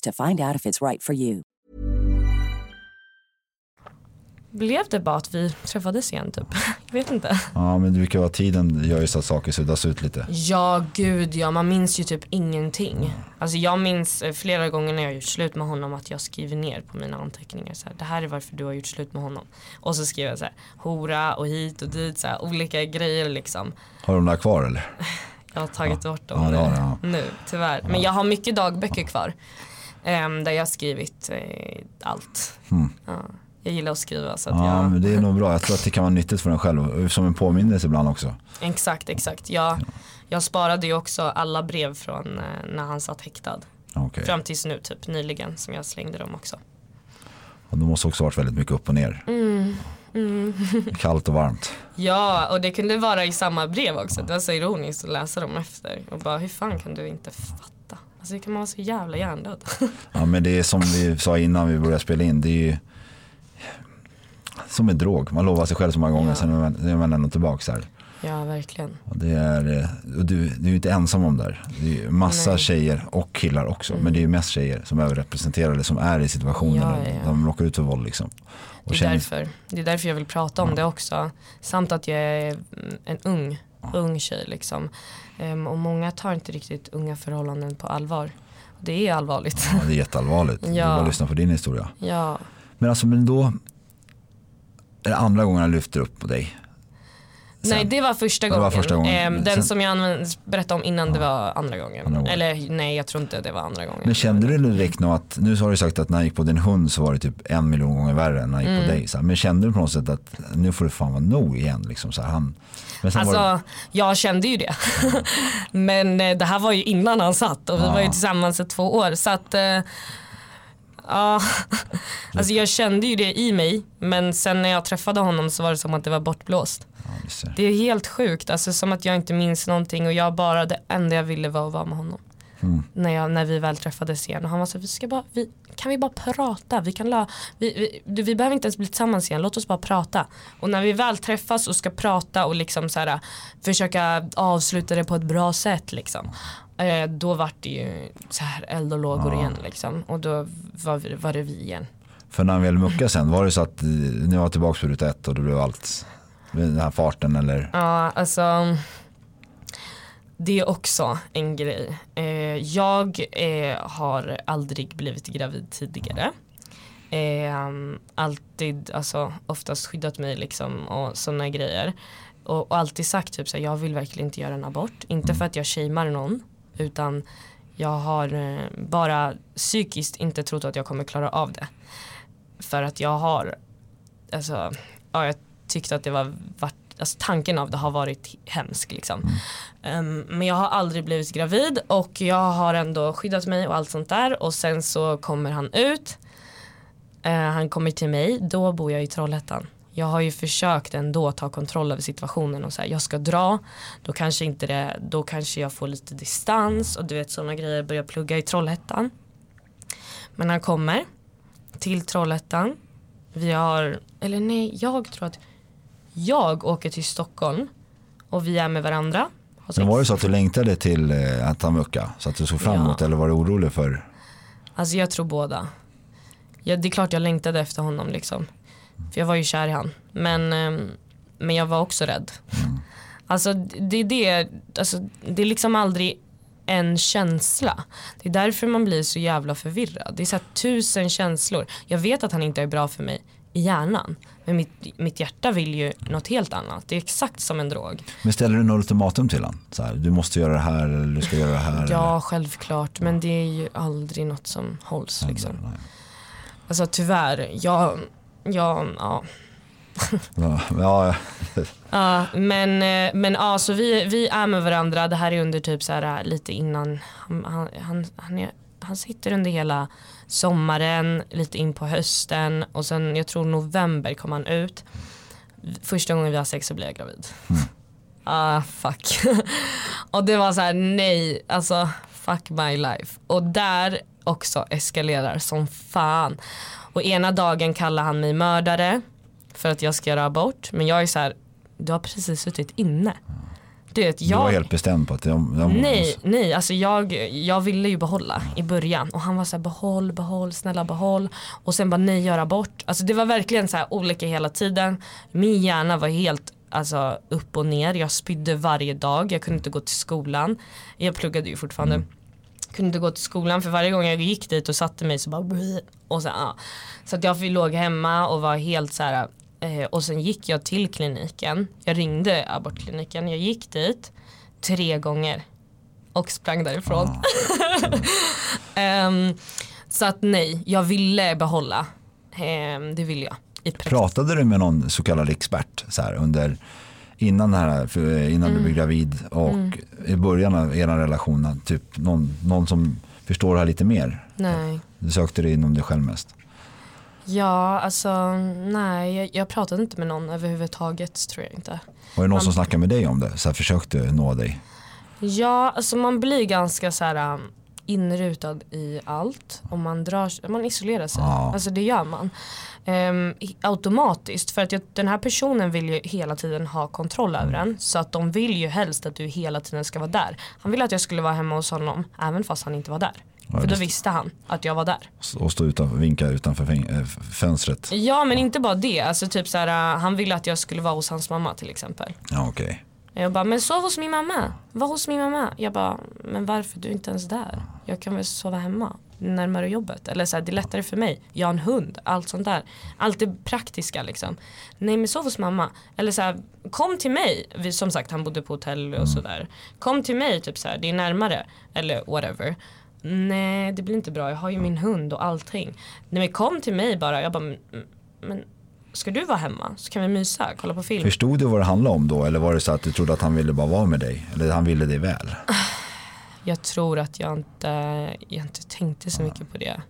to find out if it's right for you. Blev det bara att vi träffades igen typ? Jag vet inte. Ja men det brukar vara tiden gör ju så att saker suddas ut lite. Ja gud ja, man minns ju typ ingenting. Alltså jag minns eh, flera gånger när jag gjort slut med honom att jag skriver ner på mina anteckningar så här, det här är varför du har gjort slut med honom. Och så skriver jag så här, hora och hit och dit, så här, olika grejer liksom. Har du de där kvar eller? Jag har tagit bort dem Ja, ja. nu tyvärr. Men jag har mycket dagböcker kvar. ehm, där jag har skrivit eh, allt. Ja, jag gillar att skriva så att. Ja jag men det är nog bra. Jag tror att det kan vara nyttigt för en själv. Som en påminnelse ibland också. Exakt, exakt. Jag, jag sparade ju också alla brev från eh, när han satt häktad. Okej. Fram tills nu, typ nyligen som jag slängde dem också. Och det måste också varit väldigt mycket upp och ner. Mm, Kallt och varmt. Ja, och det kunde vara i samma brev också. Det var så ironiskt att läsa dem efter. Och bara, hur fan kan du inte fatta? Alltså hur kan man vara så jävla hjärndöd? Ja men det är som vi sa innan vi började spela in. Det är ju som en drog. Man lovar sig själv så många gånger Ja. sen är man, ändå tillbaka här. ja, verkligen. Och det är, eh, och du, du är inte ensam om det här. Det är massa Nej. tjejer och killar också. Men det är ju mest tjejer som är överrepresenterade som är i situationer Ja, ja, de råkar ut för våld liksom. Och Det är, känner- därför, det är därför jag vill prata om det också. Samt att jag är mm, en ung, ung tjej liksom. Ehm, och många tar inte riktigt unga förhållanden på allvar. Det är allvarligt. Ja, det är jätteallvarligt. Ja. Ja. bara lyssna på din historia. ja. Men alltså men då är det andra gången jag lyfter upp på dig. Nej det var första Det var gången. första gången. Ehm, den Sen- som jag använde, berättade om innan det var andra gången. Andra gången. Eller nej jag tror inte det var andra gången. Men kände du direkt nog att, nu har du sagt att när jag gick på din hund så var det typ en miljon gånger värre än när jag gick Mm. på dig. Så här. Men kände du på något sätt att nu får det fan vara nog igen? Liksom, så här, han, men sen var det, Alltså jag kände ju det. Men eh, det här var ju innan han satt och vi var ju Ja. tillsammans i två år. Så att eh, Ja, alltså jag kände ju det i mig men sen när jag träffade honom så var det som att det var bortblåst. ja. Det är helt sjukt, alltså som att jag inte minns någonting och jag bara, det enda jag ville var att vara med honom. Mm. När, jag, när vi väl träffades igen och han var så vi ska bara, vi, kan vi bara prata? Vi, kan la, vi, vi, vi behöver inte ens bli tillsammans igen, låt oss bara prata. Och när vi väl träffas och ska prata och liksom så här, försöka avsluta det på ett bra sätt liksom. Eh, då vart det ju så här eld och lågor igen liksom. Och då var, var det vi igen. För när han väl muckade sen, var det så att eh, ni var tillbaka på ruta ett och då blev allt, den här farten eller? Ja, alltså det är också en grej. Eh, jag eh, har aldrig blivit gravid tidigare. Eh, alltid, alltså oftast skyddat mig liksom och sådana grejer. Och, och alltid sagt typ så här, jag vill verkligen inte göra en abort. Inte för att jag shamear någon utan jag har eh, bara psykiskt inte trott att jag kommer klara av det. För att jag har, alltså, ja, jag tyckte att det var, alltså tanken av det har varit hemsk liksom. Ehm, men jag har aldrig blivit gravid och jag har ändå skyddat mig och allt sånt där och sen så kommer han ut. Eh, han kommer till mig, då bor jag i Trollhättan. Jag har ju försökt ändå ta kontroll över situationen och säga jag ska dra, då kanske inte det, då kanske jag får lite distans och du vet sådana grejer, börja plugga i Trollhättan. Men han kommer till Trollhättan. Vi har, eller nej, jag tror att jag åker till Stockholm och vi är med varandra. Men var det så att du längtade till eh, att han muckade? Så att du såg fram Ja. emot eller var du orolig för? Alltså jag tror båda. Ja, det är klart jag längtade efter honom liksom. För jag var ju kär i han. Men, ehm, men jag var också rädd. Alltså det är det, alltså, det är liksom aldrig en känsla. Det är därför man blir så jävla förvirrad. Det är så här tusen känslor. Jag vet att han inte är bra för mig i hjärnan. Men mitt, mitt hjärta vill ju något helt annat. Det är exakt som en drog. Men ställer du något ultimatum till honom? Så här, du måste göra det här eller du ska göra det här? Ja, eller? självklart. Men det är ju aldrig något som hålls. Liksom. Alltså tyvärr, jag, jag, ja. Ja, ja, Ja, men eh, men ja, så vi, vi är med varandra. Det här är under typ så här lite innan. Han, han, han, han, är, han sitter under hela sommaren, lite in på hösten och sen jag tror november kom han ut. Första gången vi har sex så blir jag gravid. Ah fuck. och det var så här nej, alltså fuck my life. Och där också eskalerar som fan. Och ena dagen kallar han mig mördare för att jag ska göra abort. Men jag är så här, du har precis suttit inne. Du vet, Du jag... var helt bestämd på att jag, jag Nej, nej, alltså jag, jag ville ju behålla i början och han var så här behåll, behåll, snälla behåll och sen bara nej göra bort. Alltså det var verkligen så här olika hela tiden. Min hjärna var helt alltså, upp och ner, jag spydde varje dag, jag kunde inte gå till skolan. Jag pluggade ju fortfarande. Kunde inte gå till skolan för varje gång jag gick dit och satte mig så bara och så, ja. så att jag låg hemma och var helt så här eh, och sen gick jag till kliniken. Jag ringde abortkliniken, jag gick dit tre gånger och sprang därifrån. Ehm, så att nej, jag ville behålla. Ehm, det ville jag. Pratade du med någon så kallad expert så här, under, innan, här, för- innan Mm. du blev gravid och i början av er relation? Typ någon, någon som förstår det här lite mer? Nej. Du sökte dig inom dig själv mest? Ja, alltså nej, jag, jag pratade inte med någon överhuvudtaget tror jag inte. Var det någon som Man- snackade med dig om det? Så här, försökte nå dig? Ja, alltså man blir ganska så här um, inrutad i allt och man drar, man isolerar sig. Ja. Alltså det gör man. I- automatiskt för att jag, den här personen vill ju hela tiden ha kontroll över en så att de vill ju helst att du hela tiden ska vara där. Han ville att jag skulle vara hemma hos honom även fast han inte var där. Ja, för då visste han att jag var där. Och stå utanför, vinka utanför äh, fönstret? Ja men inte bara det, alltså typ så här, uh, han ville att jag skulle vara hos hans mamma till exempel. Ja okej. Jag bara, men sov hos min mamma. Var hos min mamma. Jag bara, men varför? Du är inte ens där. Jag kan väl sova hemma. Närmare jobbet. Eller så här, det är lättare för mig. Jag har en hund. Allt sånt där. Allt det praktiska liksom. Nej men sov hos mamma. Eller så här, kom till mig. Vi, som sagt han bodde på hotell och sådär. Kom till mig typ så här, det är närmare. Eller whatever. Nej det blir inte bra. Jag har ju min hund och allting. Nej men kom till mig bara. Jag bara, men, men ska du vara hemma? Så kan vi mysa, kolla på film. Förstod du vad det handlade om då? Eller var det så att du trodde att han ville bara vara med dig? Eller han ville dig väl? Jag tror att jag inte, jag inte tänkte så mycket på det.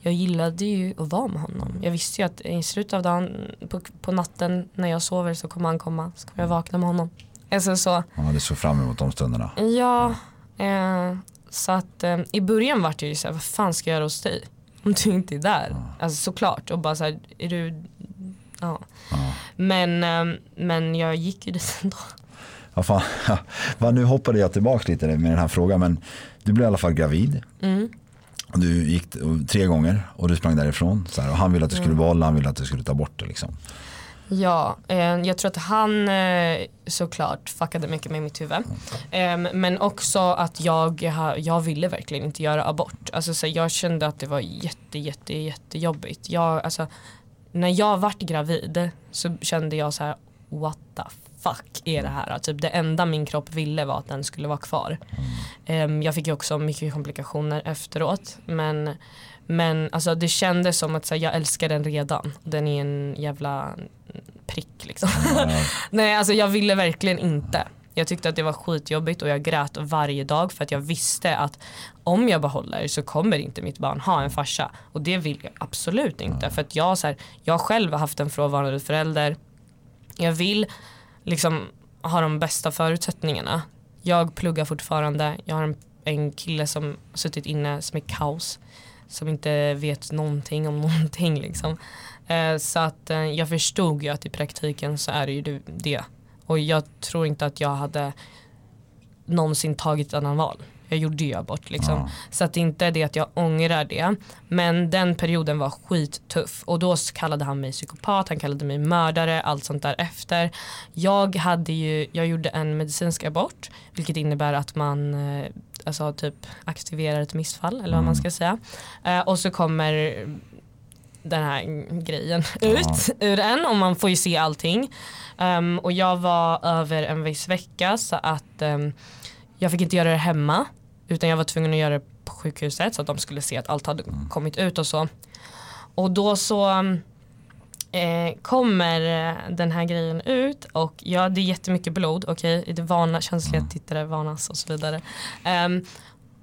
Jag gillade ju att vara med honom. Jag visste ju att i slutet av dagen, på, på natten när jag sover så kommer han komma. Så kommer jag vakna med honom. Alltså så, Han hade så fram emot de stunderna. ja. Eh, så att eh, i början var det ju så här, vad fan ska jag göra hos dig? Om du inte är där. Alltså såklart. Och bara så här, är du, ja. Men, eh, men jag gick ju dit ändå. Ja, fan. Va, nu hoppade jag tillbaka lite med den här frågan men du blev i alla fall gravid. Mm. Du gick tre gånger och du sprang därifrån. Så här, och han ville att du Mm. skulle behålla, han ville att du skulle ta bort det. Liksom. Ja, eh, jag tror att han eh, såklart fuckade mycket med mitt huvud. Eh, men också att jag, jag ville verkligen inte göra abort. Alltså, så jag kände att det var jätte, jätte, jättejobbigt. Jag, alltså, när jag vart gravid så kände jag så här, what the fuck är det här? Typ det enda min kropp ville var att den skulle vara kvar. Ehm, jag fick ju också mycket komplikationer efteråt. Men, men alltså, det kändes som att så här, jag älskar den redan. Den är en jävla prick liksom. Nej alltså jag ville verkligen inte. Jag tyckte att det var skitjobbigt och jag grät varje dag för att jag visste att om jag behåller så kommer inte mitt barn ha en farsa. Och det vill jag absolut inte. För att jag, så här, jag själv har haft en frånvarande förälder. Jag vill liksom ha de bästa förutsättningarna. Jag pluggar fortfarande. Jag har en, en kille som suttit inne som är kaos. Som inte vet någonting om någonting liksom. Eh, så att eh, jag förstod ju att i praktiken så är det ju det. Och jag tror inte att jag hade någonsin tagit ett annat val. Jag gjorde ju abort liksom. Så att det inte är det att jag ångrar det. Men den perioden var skittuff och då kallade han mig psykopat, han kallade mig mördare, allt sånt där efter. Jag hade ju, jag gjorde en medicinsk abort vilket innebär att man eh, alltså typ aktiverar ett missfall eller vad man ska säga. Eh, och så kommer den här grejen ut ur en och man får ju se allting. Um, och jag var över en viss vecka så att um, jag fick inte göra det hemma utan jag var tvungen att göra det på sjukhuset så att de skulle se att allt hade kommit ut och så. Och då så eh, kommer eh, den här grejen ut och ja det är jättemycket blod, okej okay? det varna, känsliga tittare varnas och så vidare. Um,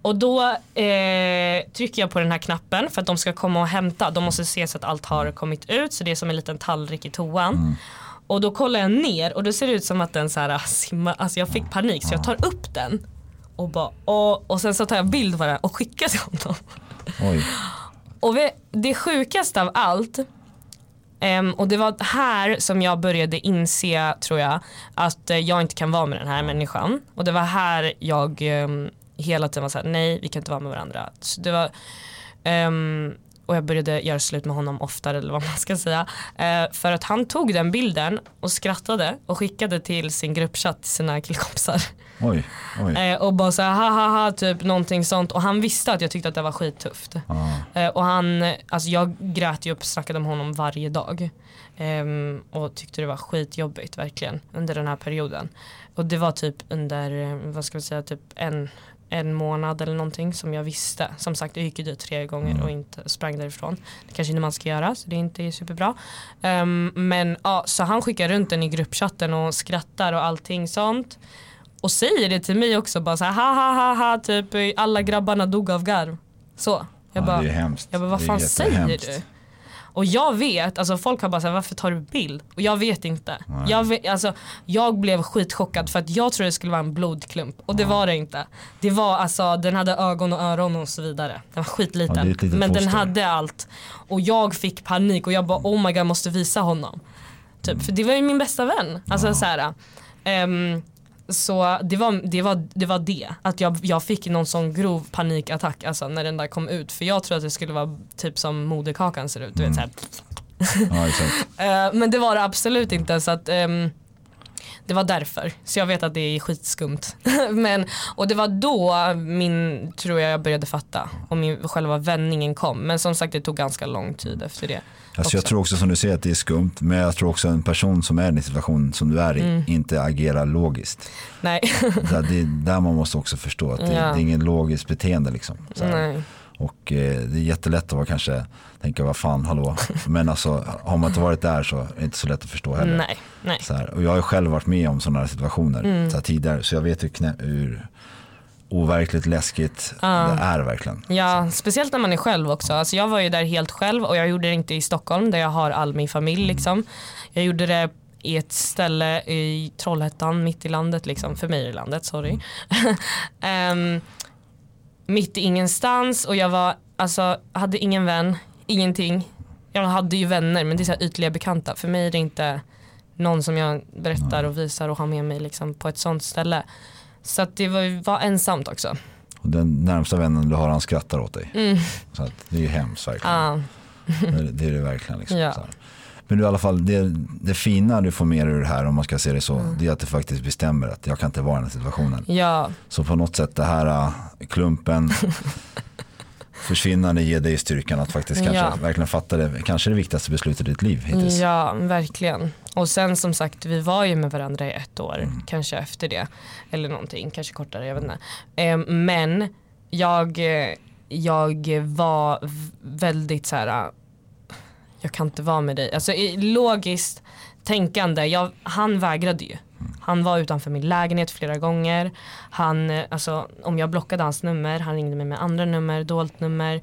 och då eh, trycker jag på den här knappen för att de ska komma och hämta. De måste se så att allt har kommit ut så det är som en liten tallrik i toan. Mm. Och då kollar jag ner och då ser det ut som att den så här ah, simmar, alltså jag fick panik så jag tar upp den och bara och, och sen så tar jag bild på den och skickar till honom. Oj. Och vi, det sjukaste av allt um, och det var här som jag började inse tror jag att uh, jag inte kan vara med den här människan. Och det var här jag um, hela tiden var såhär nej vi kan inte vara med varandra. Så det var, um, och jag började göra slut med honom oftare eller vad man ska säga. Uh, för att han tog den bilden och skrattade och skickade till sin gruppchatt till sina killkompisar. Oj, oj. Uh, och bara såhär ha ha ha typ någonting sånt och han visste att jag tyckte att det var skittufft. Uh, och han, alltså jag grät ju upp och snackade om honom varje dag. Um, och tyckte det var skitjobbigt verkligen under den här perioden. Och det var typ under, vad ska vi säga, typ en en månad eller någonting som jag visste. Som sagt jag gick ju dit tre gånger mm. och inte sprang därifrån. Det kanske inte man ska göra så det är inte superbra. Um, men ja, så han skickar runt den i gruppchatten och skrattar och allting sånt. Och säger det till mig också bara så här ha ha ha ha typ alla grabbarna dog av garv. Så. Jag ja, bara, det är hemskt. Jag bara vad fan säger du? Och jag vet, alltså folk har bara sagt varför tar du bild? Och jag vet inte. Jag, vet, alltså, jag blev skitchockad för att jag trodde det skulle vara en blodklump och det var det inte. Det var alltså, den hade ögon och öron och så vidare. Den var skitliten. Ja, men den hade allt. Och jag fick panik och jag bara oh my god jag måste visa honom. Typ, mm. För det var ju min bästa vän. Alltså ja. så här, um, så det var det, var, det, var det. Att jag, jag fick någon sån grov panikattack alltså, när den där kom ut. För jag trodde att det skulle vara typ som moderkakan ser ut. Du vet, så ja, uh, men det var det absolut inte. Så att, um, det var därför. Så jag vet att det är skitskumt. men, och det var då min, tror jag jag började fatta. Och min, själva vändningen kom. Men som sagt det tog ganska lång tid efter det. Alltså jag tror också som du säger att det är skumt. Men jag tror också en person som är i en situation som du är i mm. inte agerar logiskt. Nej. det är där man måste också förstå att det, ja. det är ingen logiskt beteende. Liksom. Nej. Och eh, det är jättelätt att vara kanske tänka vad fan hallå. Men alltså har man inte varit där så är det inte så lätt att förstå heller. Nej, nej. Så här, och jag har själv varit med om sådana situationer mm. så här, tidigare. Så jag vet hur, knä, hur overkligt läskigt uh. det är verkligen. Ja, speciellt när man är själv också. Alltså jag var ju där helt själv och jag gjorde det inte i Stockholm där jag har all min familj. Mm. Liksom. Jag gjorde det i ett ställe i Trollhättan, mitt i landet liksom. För mig i landet, sorry. um, mitt i ingenstans och jag var, alltså, hade ingen vän, ingenting. Jag hade ju vänner men det är så ytliga bekanta. För mig är det inte någon som jag berättar och visar och har med mig liksom, på ett sånt ställe. Så att det var, var ensamt också. Och den närmsta vännen du har han skrattar åt dig. Mm. Så det är ju hemskt verkligen. Ah. det, det, är det verkligen. Liksom, ja. Men du, i alla fall, det, det fina du får med dig ur det här om man ska se det så, mm. det är att det faktiskt bestämmer att jag kan inte vara i den här situationen. Ja. Så på något sätt det här äh, klumpen försvinnande ger dig styrkan att faktiskt kanske ja. verkligen fatta det, kanske det viktigaste beslutet i ditt liv hittills. Ja, verkligen. Och sen som sagt, vi var ju med varandra i ett år, mm. kanske efter det. Eller någonting, kanske kortare, jag vet inte. Ehm, men jag, jag var väldigt så här jag kan inte vara med dig. Alltså logiskt tänkande, jag, han vägrade ju. Han var utanför min lägenhet flera gånger. Han, eh, alltså, om jag blockade hans nummer, han ringde mig med andra nummer, dolt nummer.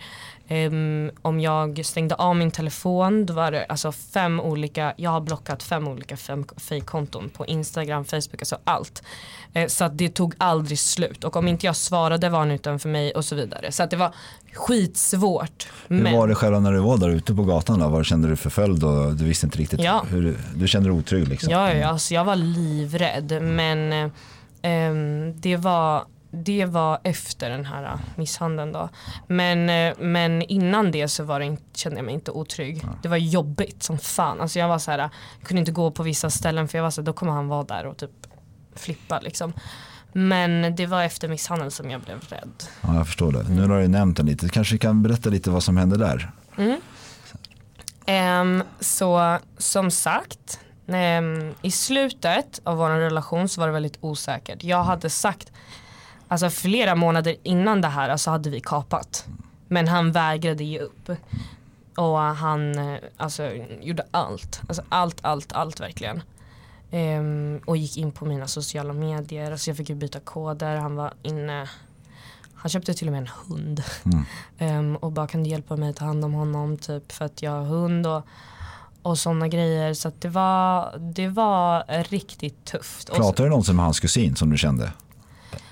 Um, om jag stängde av min telefon, då var det alltså fem olika, jag har blockat fem olika fejkkonton på Instagram, Facebook, alltså allt. Uh, så att det tog aldrig slut och om inte jag svarade var han utanför mig och så vidare. Så att det var skitsvårt. Hur men... var det själv när du var där ute på gatan då? Var kände du förföljd och du visste inte riktigt ja. hur du, du kände dig otrygg liksom? Ja, ja alltså jag var livrädd men um, det var det var efter den här äh, misshandeln då. Men, eh, men innan det så var det, inte- kände jag mig inte otrygg. Det var jobbigt som fan. Alltså jag var så här, jag kunde inte gå på vissa ställen för jag var så här, då kommer han vara där och typ flippa liksom. Men det var efter misshandeln som jag blev rädd. Ja, jag förstår det. Nu har du nämnt den lite. Kanske kan berätta lite vad som hände där. Ehm, så som sagt, ehm, i slutet av vår relation så var det väldigt osäkert. Jag hade sagt, alltså flera månader innan det här så hade vi kapat. Men han vägrade ge upp. Och han eh, alltså, gjorde allt, alltså allt, allt, allt verkligen. Ehm, och gick in på mina sociala medier, alltså jag fick ju byta koder, han var inne han köpte till och med en hund. Ehm, och bara kan du hjälpa mig ta hand om honom typ för att jag har hund och, och sådana grejer. Så att det var, det var riktigt tufft. Pratade du någonsin med hans kusin som du kände?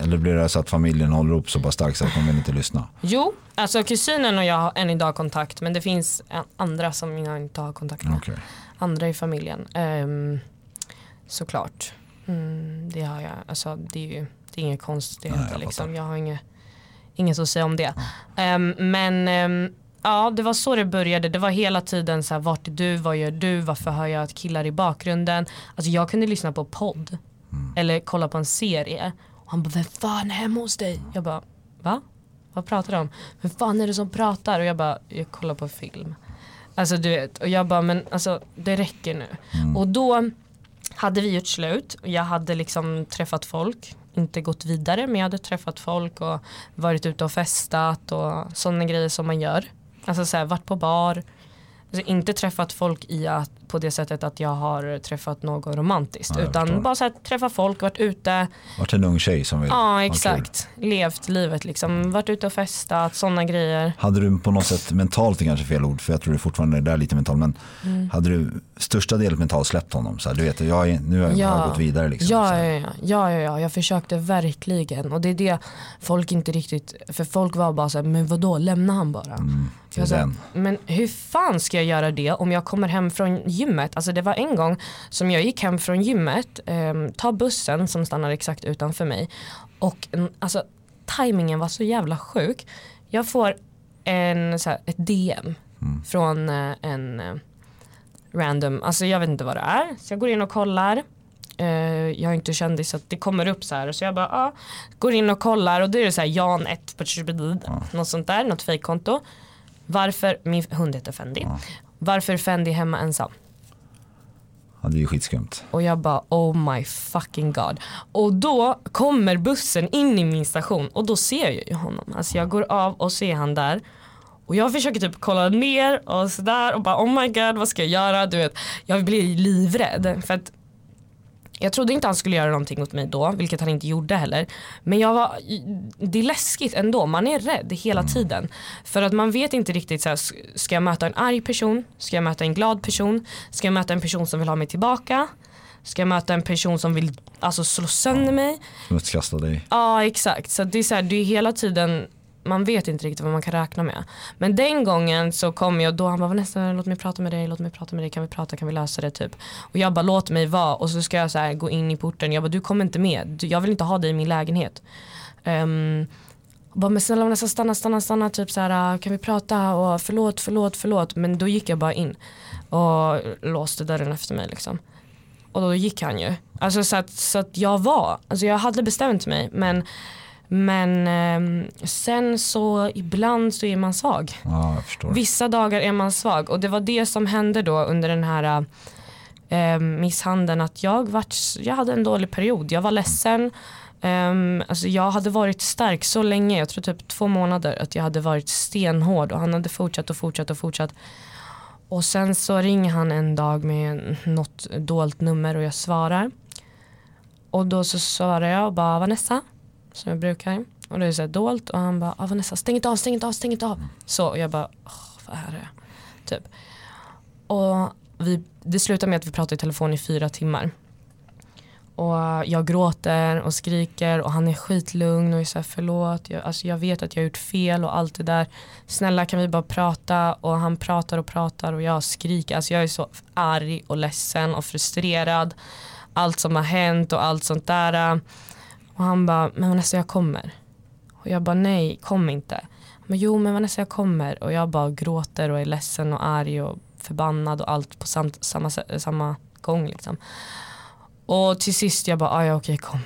Eller blir det så att familjen håller upp så pass starkt så att de vill inte lyssna? Jo, alltså kusinen och jag har än idag kontakt men det finns andra som jag inte har kontakt med. Okej. Andra i familjen. Um, såklart. Mm, det har jag. Alltså, det är ju det är inga konstigheter. Jag liksom. jag har inget, inget att säga om det. Ehm, men ehm, ja, det var så det började. Det var hela tiden så här, vart är du, vad gör du, varför hör jag att killar i bakgrunden? Alltså jag kunde lyssna på podd eller kolla på en serie. Han bara, vem fan är hemma hos dig? Jag bara, va? Vad pratar du om? Vem fan är det som pratar? Och jag bara, jag kollar på film. Alltså du vet, och jag bara, men alltså det räcker nu. Och då hade vi gjort slut och jag hade liksom träffat folk, inte gått vidare men jag hade träffat folk och varit ute och festat och sådana grejer som man gör. Alltså så här, varit på bar. Alltså, inte träffat folk i att, på det sättet att jag har träffat något romantiskt Ja, utan förstår. bara så här, träffa folk, varit ute, Vart en ung tjej som vill ja exakt, levt livet liksom, varit ute och festat, sådana grejer. Hade du på något sätt mentalt, är kanske fel ord, för jag tror du fortfarande är där lite mentalt, men Mm. hade du största delen mentalt släppt honom? Så här, du vet, jag är, nu har jag gått vidare. Liksom, ja, ja, ja, ja, ja, ja, jag försökte verkligen och det är det folk inte riktigt, för folk var bara så här, men vadå, lämna han bara. Mm, Jag sa, den. men hur fan ska jag göra det om jag kommer hem från gymmet? Alltså det var en gång som jag gick hem från gymmet, um, ta bussen som stannar exakt utanför mig och mm, alltså tajmingen var så jävla sjuk. Jag får en, så här, ett DM från eh, en eh, random, alltså jag vet inte vad det är. Så jag går in och kollar. Eh, jag är inte kändis så att det kommer upp så här. Så jag bara, ah, går in och kollar och då är det så här Jan 1 på något sånt där, något fejkkonto. Varför, min hund heter Fendi. Varför är Fendi hemma ensam? Ja, det är ju skitskumt. Och jag bara oh my fucking god. Och då kommer bussen in i min station och då ser jag ju honom. Alltså jag går av och ser han där. Och jag försöker typ kolla ner och sådär och bara oh my god vad ska jag göra? Du vet, jag blir livrädd. För att jag trodde inte han skulle göra någonting mot mig då, vilket han inte gjorde heller. Men jag var, det är läskigt ändå, man är rädd hela tiden. För att man vet inte riktigt, så här, ska jag möta en arg person? Ska jag möta en glad person? Ska jag möta en person som vill ha mig tillbaka? Ska jag möta en person som vill alltså, slå sönder mig? Smutskasta dig. Ja exakt, så det är, så här, det är hela tiden man vet inte riktigt vad man kan räkna med. Men den gången så kom jag då han bara Vanessa låt mig prata med dig, låt mig prata med dig, kan vi prata, kan vi lösa det typ. Och jag bara låt mig vara och så ska jag så här, gå in i porten, jag bara du kommer inte med, Du- jag vill inte ha dig i min lägenhet. Um, bara men snälla Vanessa stanna, stanna, stanna, typ så här, ah, kan vi prata och förlåt, förlåt, förlåt. Men då gick jag bara in och låste dörren efter mig liksom. Och då gick han ju. Alltså så att, så att jag var, alltså jag hade bestämt mig men men ehm, sen så ibland så är man svag. Ja. Vissa dagar är man svag och det var det som hände då under den här eh, misshandeln att jag, vart, jag hade en dålig period. Jag var ledsen. Um, alltså jag hade varit stark så länge, jag tror typ två månader, att jag hade varit stenhård och han hade fortsatt och fortsatt och fortsatt. Och sen så ringer han en dag med något dolt nummer och jag svarar. Och då så svarar jag och bara Vanessa, som jag brukar. Och det är så här dolt och han bara ah, Vanessa stäng inte av, stäng inte av, stäng inte av. Så och jag bara Åh, vad är det? Typ. Och vi, det slutar med att vi pratar i telefon i fyra timmar. Och jag gråter och skriker och han är skitlugn och är så här förlåt. Jag, alltså jag vet att jag har gjort fel och allt det där. Snälla kan vi bara prata och han pratar och pratar och jag skriker. Alltså jag är så arg och ledsen och frustrerad. Allt som har hänt och allt sånt där. Och han bara, men Vanessa jag kommer. Och jag bara, nej kom inte. Men jo men Vanessa jag kommer. Och jag bara gråter och är ledsen och arg och förbannad och allt på samt, samma, samma gång liksom. Och till sist jag bara, ah, ja okej kom.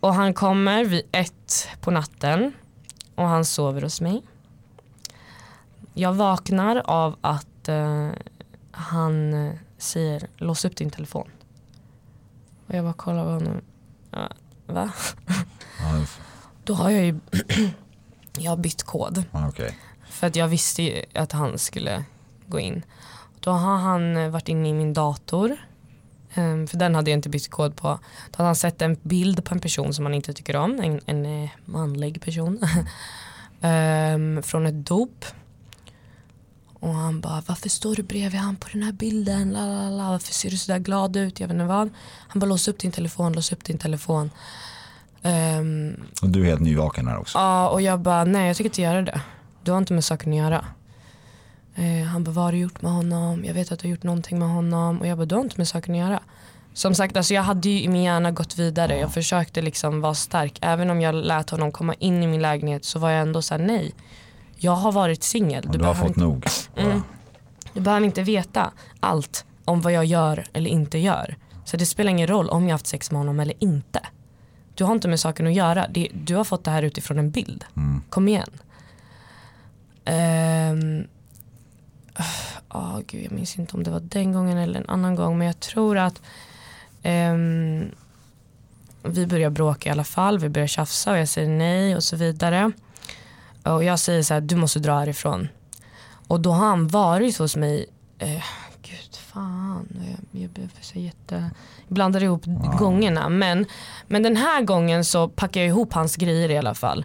Och han kommer vid ett på natten och han sover hos mig. Jag vaknar av att eh, han eh, säger lås upp din telefon. Och jag bara kollar på honom. Va? Ja, Då har jag ju jag har bytt kod. okej. För att jag visste ju att han skulle gå in. Då har han varit inne i min dator. Ehm, För den hade jag inte bytt kod på. Då hade han sett en bild på en person som han inte tycker om. En, en eh, manlig person. Ehm, Från ett dop. Och han bara, varför står du bredvid han på den här bilden? La, la, la. Varför ser du sådär glad ut? Jag vet inte vad. Han bara, lås upp din telefon, lås upp din telefon. Ehm, Och du är helt nyvaken här också. Ja och jag bara nej jag tänker inte göra det. Du har inte med saken att göra. Eh, han bara vad har du gjort med honom? Jag vet att du har gjort någonting med honom. Och jag bara du har inte med saken att göra. Som sagt alltså jag hade ju i min hjärna gått vidare. Jag försökte liksom vara stark. Även om jag lät honom komma in i min lägenhet så var jag ändå såhär nej. Jag har varit singel. Och du har fått inte- nog. Mm. Du behöver inte veta allt om vad jag gör eller inte gör. Så det spelar ingen roll om jag haft sex med honom eller inte. Du har inte med saken att göra. Du har fått det här utifrån en bild. Kom igen. Um, oh, gud, jag minns inte om det var den gången eller en annan gång. Men jag tror att ehm, vi börjar bråka i alla fall. Vi börjar tjafsa och jag säger nej och så vidare. Och jag säger så här, du måste dra härifrån. Och då har han varit hos mig, eh, gud fan, jag, jag så jätte, jag blandar ihop gångerna. Men, men den här gången så packar jag ihop hans grejer i alla fall.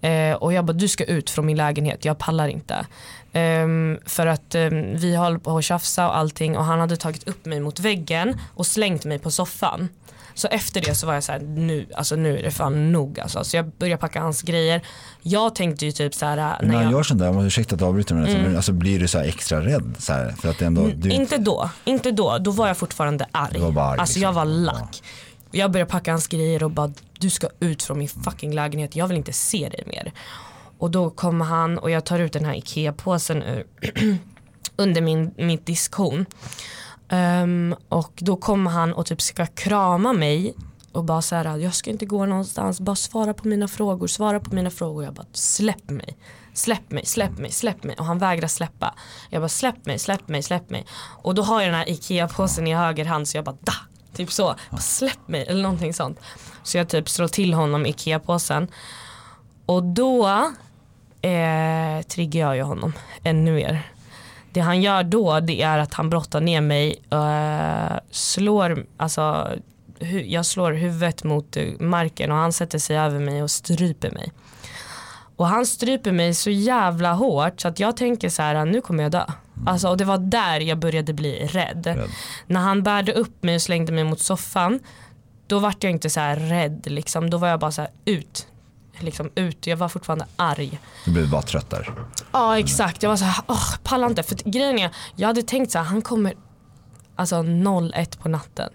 Eh, och jag bara, du ska ut från min lägenhet, jag pallar inte. Ehm, för att ehm, vi höll på att tjafsa och allting och han hade tagit upp mig mot väggen och slängt mig på soffan. Så efter det så var jag så här, nu, alltså nu är det fan nog alltså. Så jag började packa hans grejer. Jag tänkte ju typ så här, När när han jag, gör sånt där, ursäkta att jag avbryter men alltså, alltså blir du så här extra rädd? Så här, för att ändå, du, Inte då, inte då. Då var jag fortfarande arg. Var arg, alltså liksom. jag var lack. Jag började packa hans grejer och bara du ska ut från min fucking lägenhet. Jag vill inte se dig mer. Och då kommer han och jag tar ut den här IKEA-påsen ur under min, mitt diskhon. Um, och då kommer han och typ ska krama mig och bara så här, jag ska inte gå någonstans, bara svara på mina frågor, svara på mina frågor. Jag bara släpp mig, släpp mig, släpp mig, släpp mig. Och han vägrar släppa. Jag bara släpp mig, släpp mig, släpp mig. Och då har jag den här IKEA-påsen i höger hand så jag bara da, typ så, bara, släpp mig eller någonting sånt. Så jag typ slår till honom IKEA-påsen. Och då eh, triggar jag ju honom ännu mer. Det han gör då det är att han brottar ner mig, eh, slår, alltså hu- jag slår huvudet mot eh, marken och han sätter sig över mig och stryper mig. Och han stryper mig så jävla hårt så att jag tänker så här, nu kommer jag dö. Alltså, och det var där jag började bli rädd. Rädd. När han bärde upp mig och slängde mig mot soffan, då var jag inte så här rädd. Liksom. Då var jag bara så här ut. Liksom ut. Jag var fortfarande arg. du blev bara trött där. Ja exakt, jag var så här, åh, pallar inte. För grejen är, jag hade tänkt så här, han kommer alltså 01 på natten.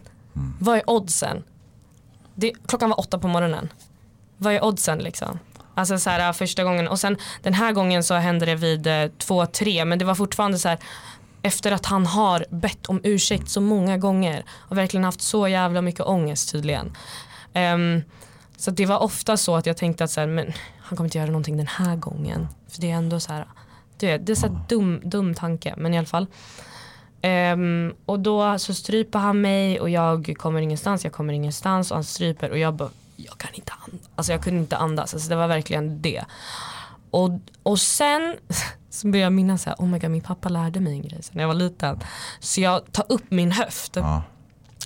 Vad är oddsen? Det, klockan var åtta på morgonen. Vad är oddsen liksom? Alltså så här första gången och sen den här gången så hände det vid eh, två, tre men det var fortfarande så här efter att han har bett om ursäkt så många gånger och verkligen haft så jävla mycket ångest tydligen. Ehm, så det var ofta så att jag tänkte att så här, men han kommer inte göra någonting den här gången. För det är ändå så här, du vet, det är så här dum, dum tanke men i alla fall. Ehm, och då så stryper han mig och jag kommer ingenstans, jag kommer ingenstans och han stryper och jag bara, jag kan inte andas. Alltså jag kunde inte andas, alltså det var verkligen det. Och, och sen så började jag minnas såhär, oh my god min pappa lärde mig en grej sen jag var liten. Så jag tar upp min höft Ja.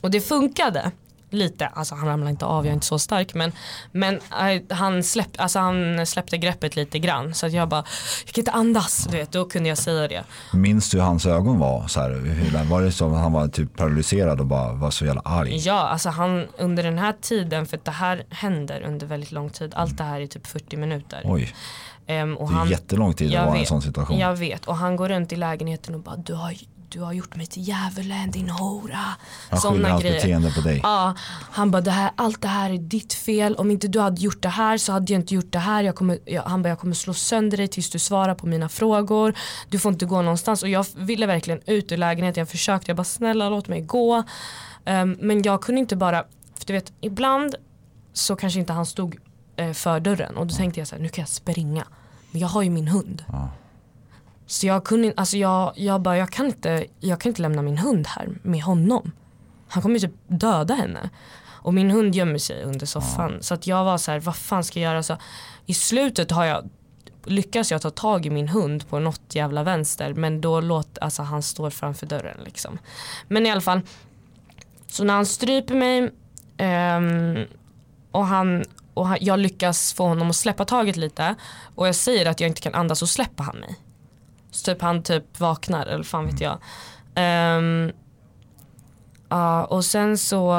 och det funkade lite, alltså han ramlade inte av, jag är inte så stark men, men eh, han, släpp, alltså han släppte greppet lite grann så att jag bara, jag kan inte andas, du vet, då kunde jag säga det. Minns du hur hans ögon var? Så här, var det som att han var typ paralyserad och bara var så jävla arg? Ja, alltså han under den här tiden, för det här händer under väldigt lång tid, allt det här är typ 40 minuter. Oj, och det är jättelång tid att vara i en sån situation. Jag vet och han går runt i lägenheten och bara du har, du har gjort mig till djävulen din hora. Han hans grejer. beteende på dig. Ja, han bara det här, allt det här är ditt fel. Om inte du hade gjort det här så hade jag inte gjort det här. Jag kommer, jag, han bara jag kommer slå sönder dig tills du svarar på mina frågor. Du får inte gå någonstans. Och jag ville verkligen ut ur lägenheten. Jag försökte, jag bara snälla låt mig gå. Ehm, men jag kunde inte bara, för du vet ibland så kanske inte han stod eh, för dörren. Och då tänkte jag så här, nu kan jag springa. Men jag har ju min hund. Så jag kunde alltså jag, jag bara, jag kan, inte, jag kan inte lämna min hund här med honom. Han kommer ju typ döda henne. Och min hund gömmer sig under soffan. Så att jag var så här, vad fan ska jag göra? Så I slutet har jag lyckas jag ta tag i min hund på något jävla vänster. Men då låt, alltså han står framför dörren liksom. Men i alla fall. Så när han stryper mig ehm, och, han, och han, jag lyckas få honom att släppa taget lite. Och jag säger att jag inte kan andas så släpper han mig. Så typ han typ vaknar eller fan vet jag. Ehm, ja, och sen så,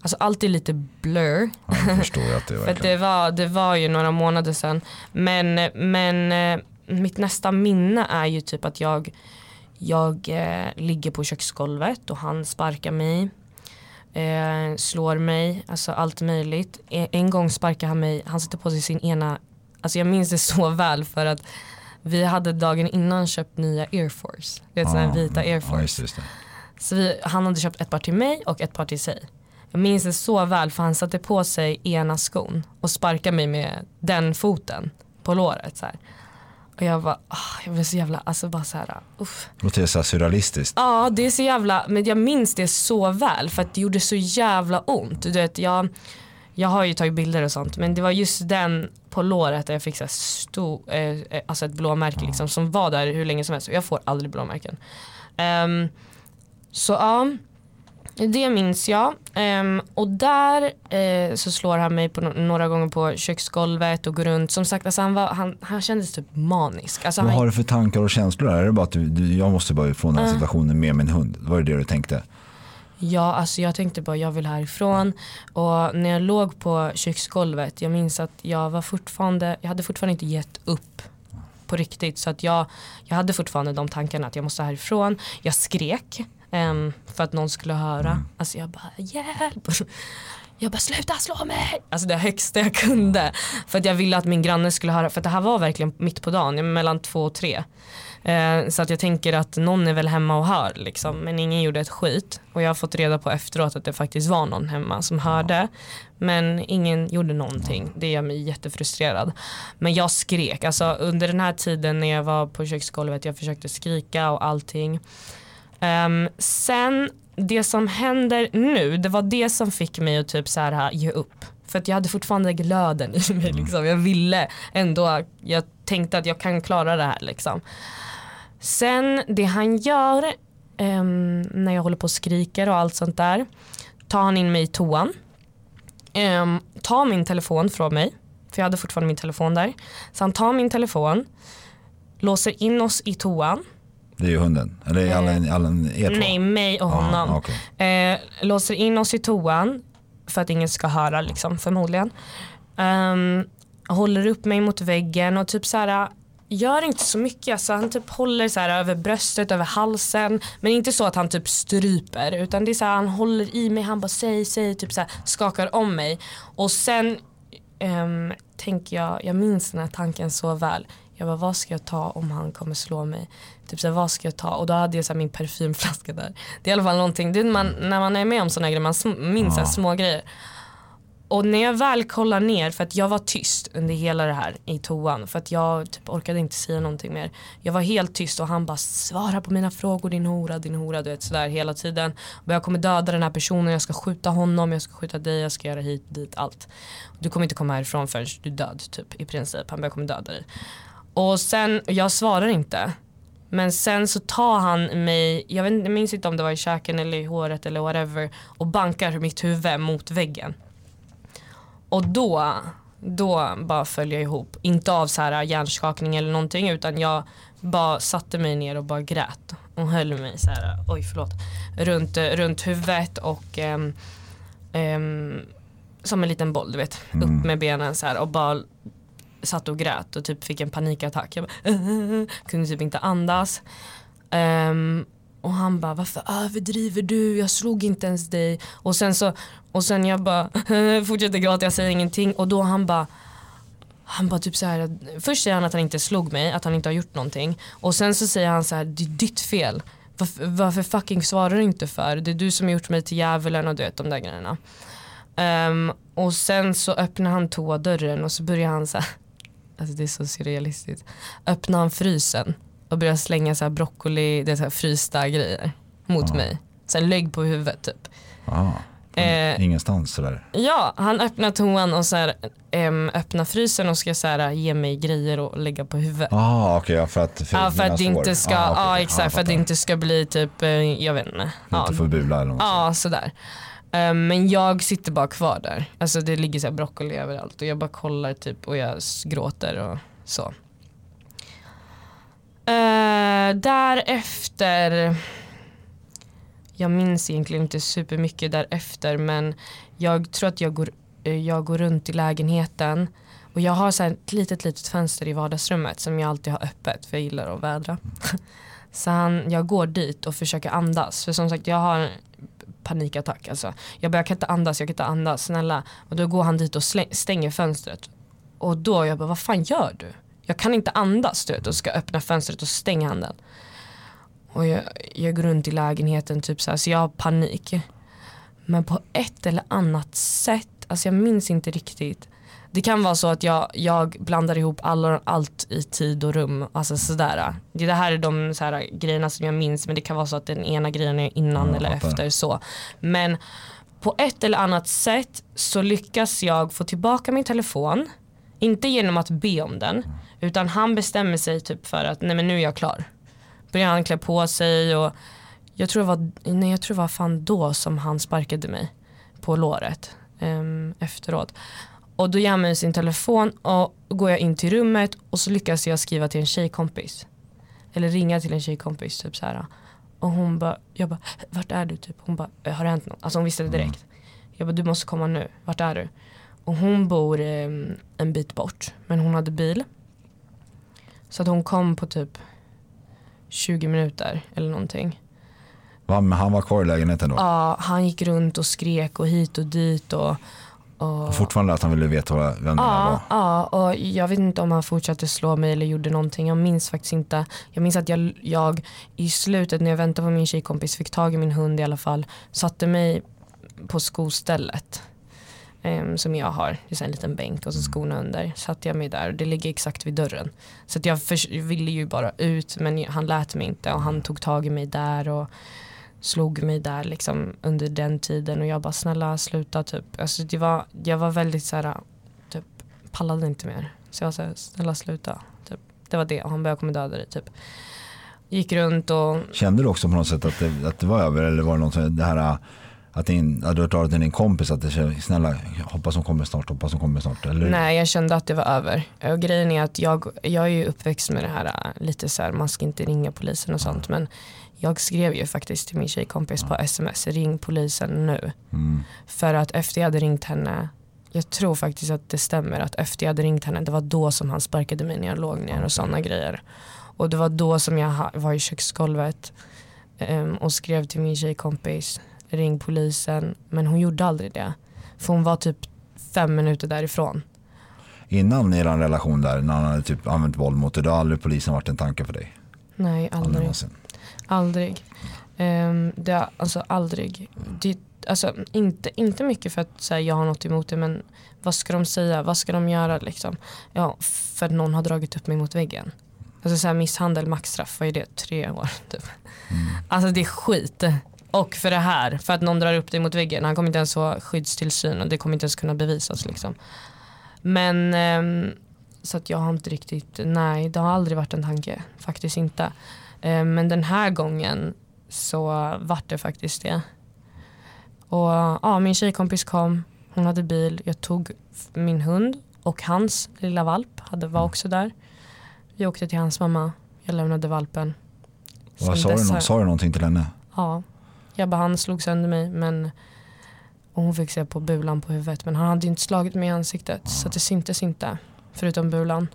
alltså allt är lite blur. Ja, jag förstår att det är För verkligen. det var, det var ju några månader sedan. Men, men eh, mitt nästa minne är ju typ att jag, jag eh, ligger på köksgolvet och han sparkar mig. Eh, slår mig, alltså allt möjligt. En, en gång sparkar han mig, han sätter på sig sin ena, alltså jag minns det så väl för att vi hade dagen innan köpt nya Air Force. Du vet sådana här vita Air Force. just det, just det. Så vi, han hade köpt ett par till mig och ett par till sig. Jag minns det så väl för han satte på sig ena skon och sparkade mig med den foten på låret. Så här. Och jag var, ah, jag blev så jävla, alltså bara så här, uff. Låter det så här surrealistiskt? Ja det är så jävla, men jag minns det så väl för att det gjorde så jävla ont. Du vet, jag, jag har ju tagit bilder och sånt men det var just den på låret där jag fick så stor, eh, eh, alltså ett blåmärke liksom, som var där hur länge som helst och jag får aldrig blåmärken. Ehm, så ja, det minns jag. Ehm, och där eh, så slår han mig på no- några gånger på köksgolvet och går runt. Som sagt, alltså han, var, han, han kändes typ manisk. Alltså Vad han, har du för tankar och känslor? där? Är det bara att du, jag måste bara ifrån den här situationen med min hund? Var det det du tänkte? Ja, alltså jag tänkte bara jag vill härifrån. Och när jag låg på köksgolvet, jag minns att jag var fortfarande, jag hade fortfarande inte gett upp på riktigt. Så att jag, jag hade fortfarande de tankarna att jag måste härifrån. Jag skrek ehm, för att någon skulle höra. Alltså jag bara hjälp. Jag bara sluta slå mig. Alltså det högsta jag kunde. För att jag ville att min granne skulle höra. För att det här var verkligen mitt på dagen, mellan två och tre. Eh, så att jag tänker att någon är väl hemma och hör liksom. Men ingen gjorde ett skit. Och jag har fått reda på efteråt att det faktiskt var någon hemma som hörde. Men ingen gjorde någonting. Det gör mig jättefrustrerad. Men jag skrek. Alltså under den här tiden när jag var på köksgolvet. Jag försökte skrika och allting. Ehm, sen det som händer nu. Det var det som fick mig att typ så här ge upp. För att jag hade fortfarande glöden i mig. Liksom. Jag ville ändå. Jag tänkte att jag kan klara det här liksom. Sen det han gör ehm, när jag håller på och skriker och allt sånt där. Tar han in mig i toan. Um, tar min telefon från mig. För jag hade fortfarande min telefon där. Så han tar min telefon. Låser in oss i toan. Det är ju hunden. Eller är alla, alla er två? Nej mig och honom. Ja, okej. Eh, låser in oss i toan för att ingen ska höra liksom, förmodligen. Ehm, håller upp mig mot väggen och typ så här gör inte så mycket. Alltså, han typ håller så här över bröstet, över halsen. Men inte så att han typ stryper utan det är så här, han håller i mig, han bara säg, säg, typ så här, skakar om mig. Och sen ehm, tänker jag, jag minns den här tanken så väl. Jag bara vad ska jag ta om han kommer slå mig? Typ så här, vad ska jag ta? Och då hade jag så här, min parfymflaska där. Det är i alla fall någonting, det är man, när man är med om sådana grejer, man minns här små grejer. Och när jag väl kollar ner, för att jag var tyst under hela det här i toan. För att jag typ orkade inte säga någonting mer. Jag var helt tyst och han bara svara på mina frågor din hora, din hora. Du vet sådär hela tiden. Och jag kommer döda den här personen, jag ska skjuta honom, jag ska skjuta dig, jag ska göra hit, dit, allt. Du kommer inte komma härifrån förrän du är död typ i princip. Han bara jag kommer döda dig. Och sen, jag svarar inte. Men sen så tar han mig, jag, vet, inte- jag minns inte om det var i käken eller i håret eller whatever. Och bankar mitt huvud mot väggen. Och då, då bara föll jag ihop. Inte av så här hjärnskakning eller någonting utan jag bara satte mig ner och bara grät. Och höll mig så här, oj förlåt, runt, runt huvudet och ehm, ehm, som en liten boll du vet. Upp med benen så här och bara satt och grät och typ fick en panikattack. Jag bara, eh, eh, eh, kunde typ inte andas. Um, och han bara, varför överdriver du? Jag slog inte ens dig. Och sen så, och sen jag bara fortsätter gråta, jag säger ingenting. Och då han bara, han bara typ så här, först säger han att han inte slog mig, att han inte har gjort någonting. Och sen så säger han så här, det är ditt fel. Varför, varför fucking svarar du inte för? Det är du som har gjort mig till djävulen och du vet de där grejerna. Um, och sen så öppnar han toadörren och så börjar han så här, alltså det är så surrealistiskt. Öppnar han frysen och börjar slänga så här broccoli, det är så här frysta grejer mot mig. Sen lägg på huvudet typ. Ah, Eh, ingenstans sådär. Ja, han öppnar toan och så här, em, öppnar frysen och ska så här, ge mig grejer och lägga på huvudet. Ah, ja, för att för Ja för att det inte ska, Ah, ja okej, okej. exakt för att det inte ska bli typ, eh, jag vet inte. Ja, Inte få bula eller något. ja sådär. Em, Ehm, men jag sitter bara kvar där. Alltså det ligger så här broccoli överallt och jag bara kollar typ och jag gråter och så. Ehm, uh, därefter, jag minns egentligen inte supermycket därefter men jag tror att jag går, eh, jag går runt i lägenheten och jag har så här ett litet litet fönster i vardagsrummet som jag alltid har öppet för jag gillar att vädra. Så han, jag går dit och försöker andas för som sagt jag har panikattack alltså. Jag bara jag kan inte andas, jag kan inte andas, snälla. Och då går han dit och släng, stänger fönstret. Och då jag bara vad fan gör du? Jag kan inte andas du vet och ska öppna fönstret och stänga handen. Och jag, jag går runt i lägenheten typ så här, så jag har panik. Men på ett eller annat sätt, alltså jag minns inte riktigt. Det kan vara så att jag, jag blandar ihop alla, allt i tid och rum. Alltså sådär. Det det här är de så här, grejerna som jag minns men det kan vara så att den ena grejen är innan jag eller fattar. efter. så. Men på ett eller annat sätt så lyckas jag få tillbaka min telefon. Inte genom att be om den. Utan han bestämmer sig typ för att nej men nu är jag klar. Börjar han klä på sig och jag tror det var, nej jag tror det var fan då som han sparkade mig på låret em, efteråt. Och då ger han mig sin telefon och går jag in till rummet och så lyckas jag skriva till en tjejkompis. Eller ringa till en tjejkompis typ så här. Och hon bara, jag bara, vart är du typ? Hon bara, har det hänt något? Alltså hon visste det direkt. Jag bara, du måste komma nu, vart är du? Och hon bor em, en bit bort, men hon hade bil. Så att hon kom på typ 20 minuter eller någonting. Va, men han var kvar i lägenheten då? Ja, han gick runt och skrek och hit och dit och, och Fortfarande att han ville veta vem det här var? Ja, ja, och jag vet inte om han fortsatte slå mig eller gjorde någonting. Jag minns faktiskt inte. Jag minns att jag, jag i slutet när jag väntade på min tjejkompis fick tag i min hund i alla fall. Satte mig på skostället em, som jag har. Det är en liten bänk och så skorna under. Satte jag mig där och det ligger exakt vid dörren. Så jag förs- ville ju bara ut men han lät mig inte och han tog tag i mig där och slog mig där liksom under den tiden och jag bara snälla sluta typ. Alltså det var, jag var väldigt så här typ pallade inte mer. Så jag var såhär, snälla sluta. Typ. Det var det, och han bara jag kommer döda dig typ. Gick runt och Kände du också på något sätt att det, att det var över eller var det något det här att, din, att du har talat till din kompis att det snälla hoppas hon kommer snart, hoppas hon kommer snart. Eller? nej jag kände att det var över. Och grejen är att jag, jag är ju uppväxt med det här äh, lite så här, man ska inte ringa polisen och sånt men jag skrev ju faktiskt till min tjejkompis på sms, ring polisen nu. Mm. För att efter jag hade ringt henne, jag tror faktiskt att det stämmer att efter jag hade ringt henne, det var då som han sparkade mig när jag låg ner och sådana grejer. Och det var då som jag var i köksgolvet em, och skrev till min tjejkompis, ring polisen. Men hon gjorde aldrig det. För hon var typ fem minuter därifrån. Innan er relation där, när han hade typ använt våld mot dig, då har aldrig polisen varit en tanke för dig? Nej, Aldrig aldrig. Aldrig. Um, det har, alltså aldrig. Det, alltså, inte, inte mycket för att så här, jag har något emot det men vad ska de säga, vad ska de göra liksom? Ja, för att någon har dragit upp mig mot väggen. Alltså så här, misshandel, maxstraff, vad är det? Tre år typ. Alltså det är skit. Och för det här, för att någon drar upp dig mot väggen, han kommer inte ens få skyddstillsyn och det kommer inte ens kunna bevisas liksom. Men ehm, så att jag har inte riktigt, nej det har aldrig varit en tanke, faktiskt inte. Eh, Men den här gången så vart det faktiskt det. Och ja, min tjejkompis kom, hon hade bil, jag tog min hund och hans lilla valp hade, var också där. Vi åkte till hans mamma, jag lämnade valpen. Vad sa, du, sa du någonting till henne? Ja, jag bara han slog sönder mig men och hon fick se på bulan på huvudet men han hade inte slagit mig i ansiktet så att det syntes inte förutom bulan.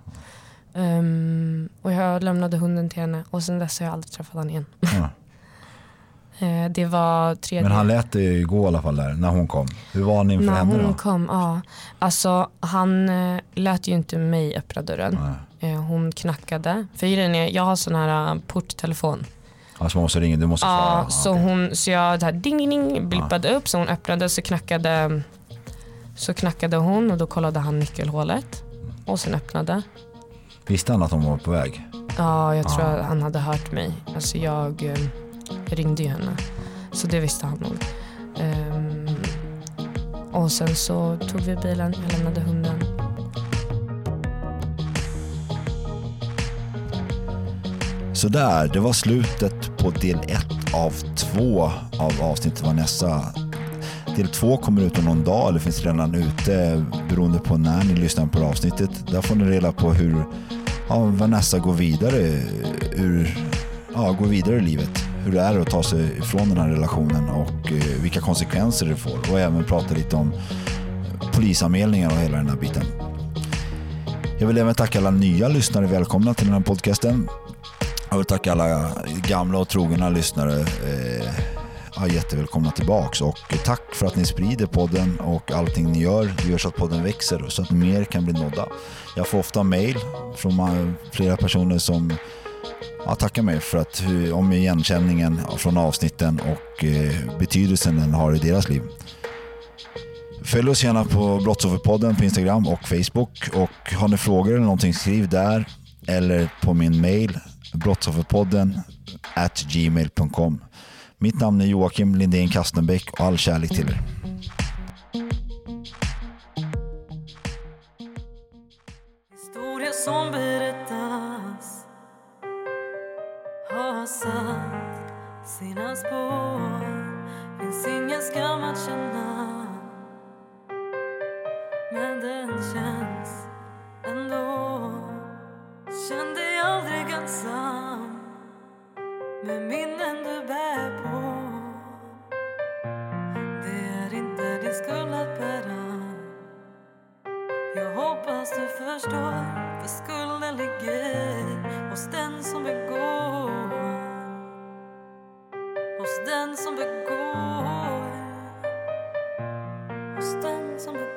Ehm, och jag lämnade hunden till henne och sen dess har jag aldrig träffat honom igen. Ja. Eh, det var tredje... Men han lät ju gå i alla fall där när hon kom. Hur var han inför När henne hon då? kom, ja. Alltså han eh, lät ju inte mig öppna dörren. Eh, hon knackade. För är, jag har sån här uh, porttelefon. Alltså man måste ringa, du måste svara. Ja, så, okej. hon, så jag där, ding ding ding blippade upp så hon öppnade så knackade, så knackade hon och då kollade han nyckelhålet och sen öppnade. Visste han att hon var på väg? Ja, jag tror Ja. han hade hört mig. Alltså jag eh, ringde ju henne. Så det visste han nog. Ehm, och sen så tog vi bilen, jag lämnade hunden. Så där, det var slutet på del ett av två av avsnittet Vanessa. Del två kommer ut om någon dag eller finns redan ute beroende på när ni lyssnar på avsnittet. Där får ni reda på hur ja, Vanessa går vidare, eh, ur, ja, går vidare i livet. Hur det är att ta sig ifrån den här relationen och eh, vilka konsekvenser det får. Och även prata lite om polisanmälningar och hela den här biten. Jag vill även tacka alla nya lyssnare. Välkomna till den här podcasten. Jag vill tacka alla gamla och trogna lyssnare. Eh, ja, jättevälkomna tillbaks och tack för att ni sprider podden och allting ni gör. Det gör så att podden växer och så att mer kan bli nådda. Jag får ofta mail från flera personer som ja, tackar mig för att, eh, om igenkänningen från avsnitten och eh, betydelsen den har i deras liv. Följ oss gärna på Brottsofferpodden på Instagram och Facebook. Och har ni frågor eller någonting, skriv där eller på min mail brottsofferpodden at gmail.com. Mitt namn är Joakim Lindén Kastenbäck och all kärlek till er. Historia som berättas har satt sina spår Finns ingen skam att känna Men den känns ändå Känn dig aldrig ensam med minnen du bär skulle bära jag hoppas du förstår, för skulden ligger hos den som begår. Hos den som begår. Hos den som begår.